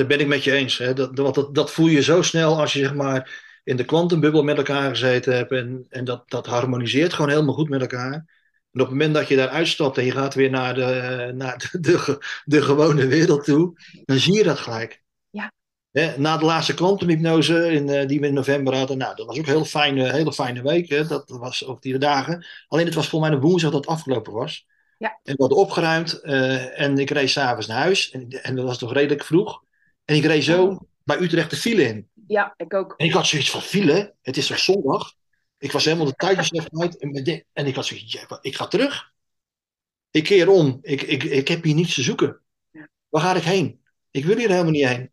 Daar ben ik met je eens. Hè. Dat, want dat, dat voel je zo snel als je zeg maar, in de kwantumbubbel met elkaar gezeten hebt. En, en dat, dat harmoniseert gewoon helemaal goed met elkaar. En op het moment dat je daar uitstapt en je gaat weer naar de, naar de, de, ge- de gewone wereld toe, dan zie je dat gelijk. Ja. Hè, na de laatste kwantumhypnose in, eh, die we in november hadden, nou, dat was ook een heel fijne, hele fijne week. Hè. Dat was ook die dagen. Alleen het was voor mij een woensdag dat het afgelopen was. Ja. En we hadden opgeruimd eh, en ik reed s'avonds naar huis. En, en dat was toch redelijk vroeg. En ik reed zo bij Utrecht de file in. Ja, ik ook. En ik had zoiets van file. Het is toch zondag? Ik was helemaal de tijdjes even uit. En, en ik had zoiets ja, ik ga terug. Ik keer om. Ik, ik, ik heb hier niets te zoeken. Ja. Waar ga ik heen? Ik wil hier helemaal niet heen.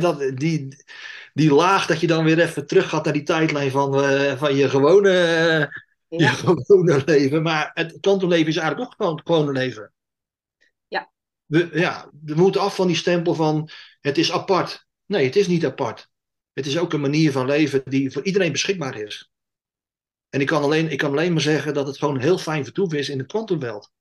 Dat, die, die laag dat je dan weer even terug gaat naar die tijdlijn van, eh, van je gewone, eh, je gewone leven. Maar het kwantumleven is eigenlijk ook gewoon het gewone leven. Ja. We, ja, we moeten af van die stempel van het is apart. Nee, het is niet apart. Het is ook een manier van leven die voor iedereen beschikbaar is. En ik kan alleen, ik kan alleen maar zeggen dat het gewoon een heel fijn vertoef is in het kwantumveld.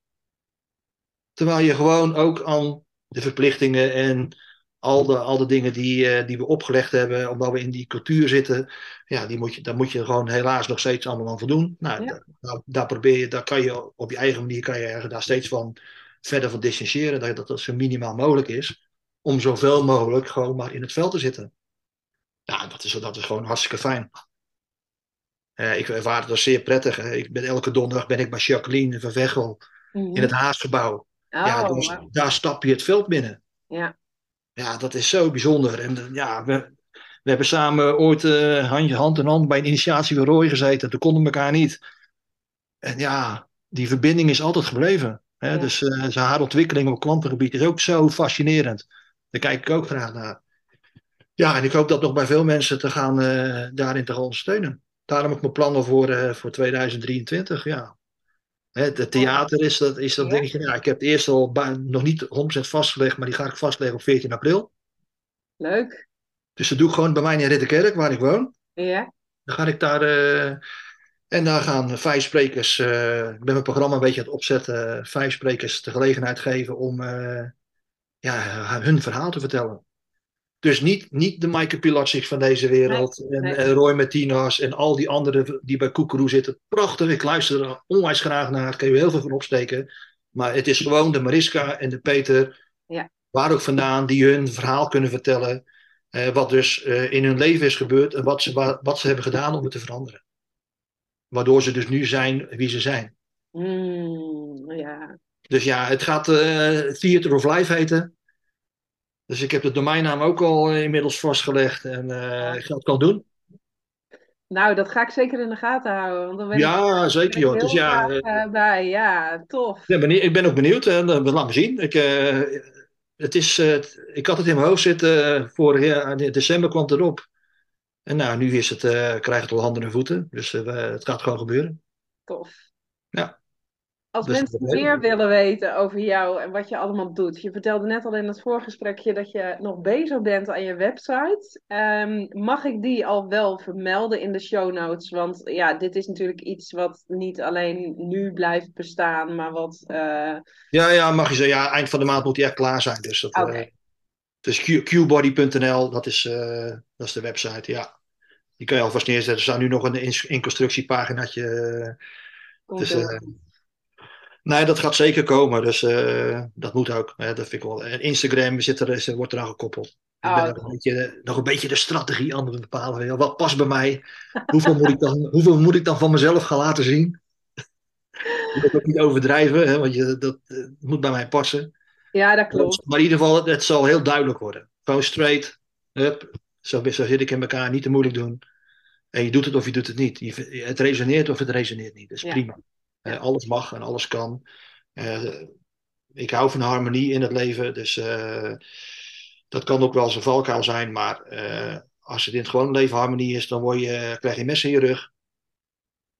Terwijl je gewoon ook aan de verplichtingen en al de, al de dingen die, eh, die we opgelegd hebben, omdat we in die cultuur zitten, ja, die moet je, daar moet je gewoon helaas nog steeds allemaal aan voldoen. Nou, Ja. daar, daar, probeer je, daar kan je op je eigen manier kan je daar steeds van verder van distancieren, dat dat, dat zo minimaal mogelijk is, om zoveel mogelijk gewoon maar in het veld te zitten. Ja, dat is, dat is gewoon hartstikke fijn. Eh, ik ervaar het als zeer prettig. hè. Ik ben, elke donderdag ben ik bij Jacqueline van Veghel Mhm. in het Haasgebouw. ja, dus daar stap je het veld binnen. ja. Ja, dat is zo bijzonder. En eh, ja, we, we hebben samen ooit eh, handje, hand in hand bij een initiatie van Roy gezeten. Toen konden we elkaar niet. En ja, die verbinding is altijd gebleven. Hè? Ja. Dus eh, zijn haar ontwikkeling op kwantumgebied is ook zo fascinerend. Daar kijk ik ook graag naar. Ja, en ik hoop dat nog bij veel mensen te gaan, eh, daarin te gaan ondersteunen. Daarom ook mijn plannen voor, eh, voor 2023. Ja. Het theater is dat, is dat Ja. dingetje. Ik heb het eerst al nog niet 100% vastgelegd, maar die ga ik vastleggen op 14 april. Leuk. Dus dat doe ik gewoon bij mij in Ridderkerk, waar ik woon. Ja. Dan ga ik daar. eh, en daar gaan vijf sprekers. ik ben mijn programma een beetje aan het opzetten. Vijf sprekers de gelegenheid geven om ja, hun verhaal te vertellen. Dus niet, niet de Maaike Pilacic van deze wereld. en, nee. en Roy Martinez en al die anderen die bij Koekeroe zitten. Prachtig, ik luister er onwijs graag naar. Daar kan je heel veel van opsteken. Maar het is gewoon de Mariska en de Peter. Ja. Waar ook vandaan, die hun verhaal kunnen vertellen. eh, wat dus eh, in hun leven is gebeurd en wat ze, wa- wat ze hebben gedaan om het te veranderen. Waardoor ze dus nu zijn wie ze zijn. Mm, ja. Dus ja, het gaat eh Theater of Life heten. Dus ik heb de domeinnaam ook al eh, inmiddels vastgelegd en eh, ik ga het kan doen. Nou, dat ga ik zeker in de gaten houden. Want dan ben Ja, ik, zeker joh. Dus ja, graag bij. Ja, tof. ik ben benieuwd- ik ben ook benieuwd. En laat me zien. Ik, het is, ik had het in mijn hoofd zitten. vorig jaar, in december kwam het erop. En nou, nu is het, krijgt het al handen en voeten. Dus het gaat gewoon gebeuren. Tof. Ja, Als dus mensen meer willen weten over jou en wat je allemaal doet. Je vertelde net al in het voorgesprekje dat je nog bezig bent aan je website. Ehm, mag ik die al wel vermelden in de show notes? Want ja, dit is natuurlijk iets wat niet alleen nu blijft bestaan, maar wat. eh, ja, ja, mag je zeggen. Ja, eind van de maand moet hij echt klaar zijn. Dus dat, eh, dus Q- qbody.nl, dat, is, eh, dat is de website. Ja, die kan je alvast neerzetten. Er staat nu nog een inconstructiepaginaatje. Dus. Nee, dat gaat zeker komen. Dus eh, dat moet ook. Hè, dat vind ik wel. En Instagram zit er, wordt eraan gekoppeld. Ik Oh, ben nog een, beetje, nog een beetje de strategie aan het bepalen. Wat past bij mij? Hoeveel moet ik dan, <laughs> hoeveel moet ik dan van mezelf gaan laten zien? Je moet ook niet overdrijven, hè, want je, dat eh, moet bij mij passen. ja, dat klopt. Maar in ieder geval, het, het zal heel duidelijk worden. Gewoon straight. Hup, zo, zo zit ik in elkaar. Niet te moeilijk doen. En je doet het of je doet het niet. Je, het resoneert of het resoneert niet. Dat is Ja. prima. Alles mag en alles kan. Eh, ik hou van harmonie in het leven. Dus eh, dat kan ook wel eens een valkuil zijn. Maar eh, als het in het gewone leven harmonie is, dan word je, krijg je mes in je rug.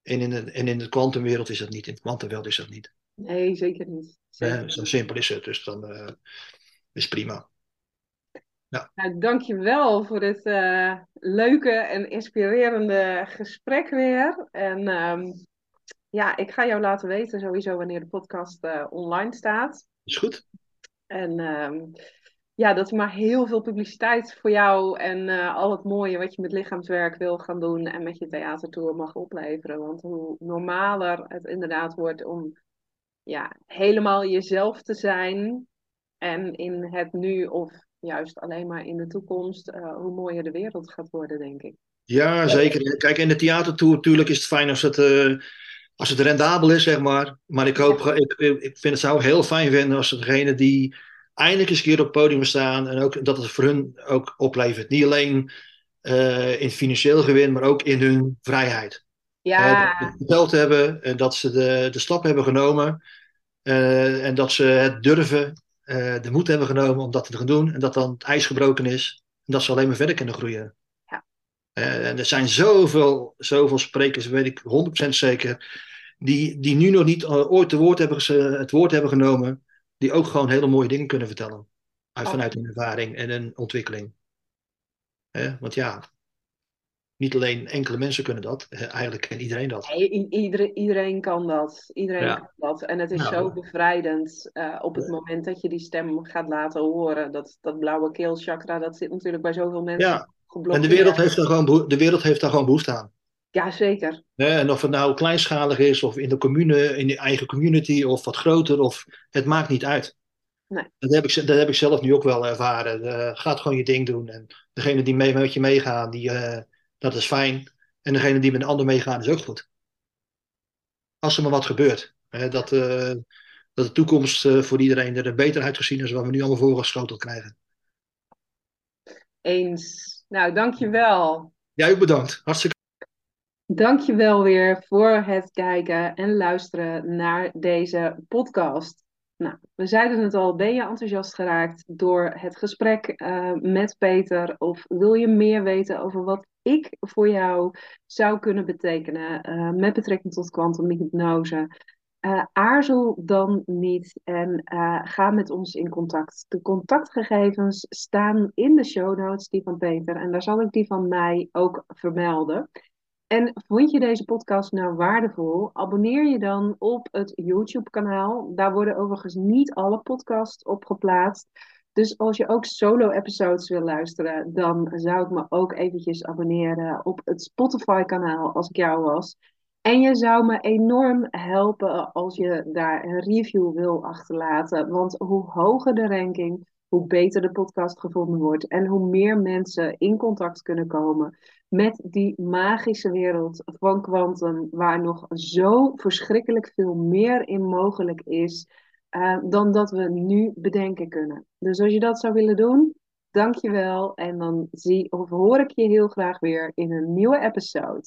En in, de, en in de kwantumwereld is dat niet. In de kwantumwereld is dat niet. Nee, zeker niet. Zeker zo simpel is het. Dus dan is prima. Nou, dankjewel voor dit leuke en inspirerende gesprek weer. En ehm, ja, ik ga jou laten weten sowieso wanneer de podcast eh, online staat. Is goed? En ehm, ja, dat er maar heel veel publiciteit voor jou en eh, al het mooie wat je met lichaamswerk wil gaan doen en met je theatertour mag opleveren. Want hoe normaler het inderdaad wordt om ja, helemaal jezelf te zijn en in het nu of juist alleen maar in de toekomst, eh, hoe mooier de wereld gaat worden, denk ik. Ja, zeker. Kijk, in de theatertour natuurlijk is het fijn als het, als het rendabel is, zeg maar. Maar ik hoop, ik, ik vind het zou heel fijn vinden als degene die eindelijk eens een keer op het podium staan en ook dat het voor hun ook oplevert. Niet alleen eh, in financieel gewin, maar ook in hun vrijheid. Ja, Eh, dat ze verteld hebben, en dat ze de, de stap hebben genomen eh, en dat ze het durven, de moed hebben genomen om dat te gaan doen en dat dan het ijs gebroken is en dat ze alleen maar verder kunnen groeien. Eh, en er zijn zoveel, zoveel sprekers, weet ik 100% zeker, die, die nu nog niet eh, ooit woord hebben, het woord hebben genomen, die ook gewoon hele mooie dingen kunnen vertellen. Uit, Oh. vanuit hun ervaring en een ontwikkeling. Hè? Want ja, niet alleen enkele mensen kunnen dat, eh, eigenlijk kan iedereen dat. I- iedereen, iedereen kan dat. Iedereen Ja. kan dat. En het is Nou. zo bevrijdend eh, op het moment dat je die stem gaat laten horen. Dat, dat blauwe keelchakra, dat zit natuurlijk bij zoveel mensen Ja, En de wereld heeft daar gewoon, de wereld heeft daar gewoon behoefte aan. Ja, zeker. En of het nou kleinschalig is, of in de commune, in de eigen community, of wat groter, of het maakt niet uit. Nee. Dat, heb ik, dat heb ik zelf nu ook wel ervaren. Eh, gaat gewoon je ding doen. En degene die mee, met je meegaan, die, eh, dat is fijn. En degene die met een ander meegaan, is ook goed. Als er maar wat gebeurt. Hè, dat, eh, dat de toekomst eh, voor iedereen er beter uitgezien is dan we nu allemaal voorgeschoteld krijgen. Eens. Nou, dankjewel. Jij ook bedankt. Hartstikke. Dankjewel weer voor het kijken en luisteren naar deze podcast. Nou, we zeiden het al, ben je enthousiast geraakt door het gesprek eh, met Peter? Of wil je meer weten over wat ik voor jou zou kunnen betekenen eh, met betrekking tot kwantumhypnose? Eh aarzel dan niet en ga met ons in contact. De contactgegevens staan in de show notes, die van Peter. En daar zal ik die van mij ook vermelden. En vond je deze podcast nou waardevol? Abonneer je dan op het YouTube-kanaal. Daar worden overigens niet alle podcasts op geplaatst. Dus als je ook solo-episodes wil luisteren, dan zou ik me ook eventjes abonneren op het Spotify-kanaal als ik jou was. En je zou me enorm helpen als je daar een review wil achterlaten. Want hoe hoger de ranking, hoe beter de podcast gevonden wordt. En hoe meer mensen in contact kunnen komen met die magische wereld van kwantum, waar nog zo verschrikkelijk veel meer in mogelijk is uh, dan dat we nu bedenken kunnen. Dus als je dat zou willen doen, dank je wel. En dan zie of hoor ik je heel graag weer in een nieuwe episode.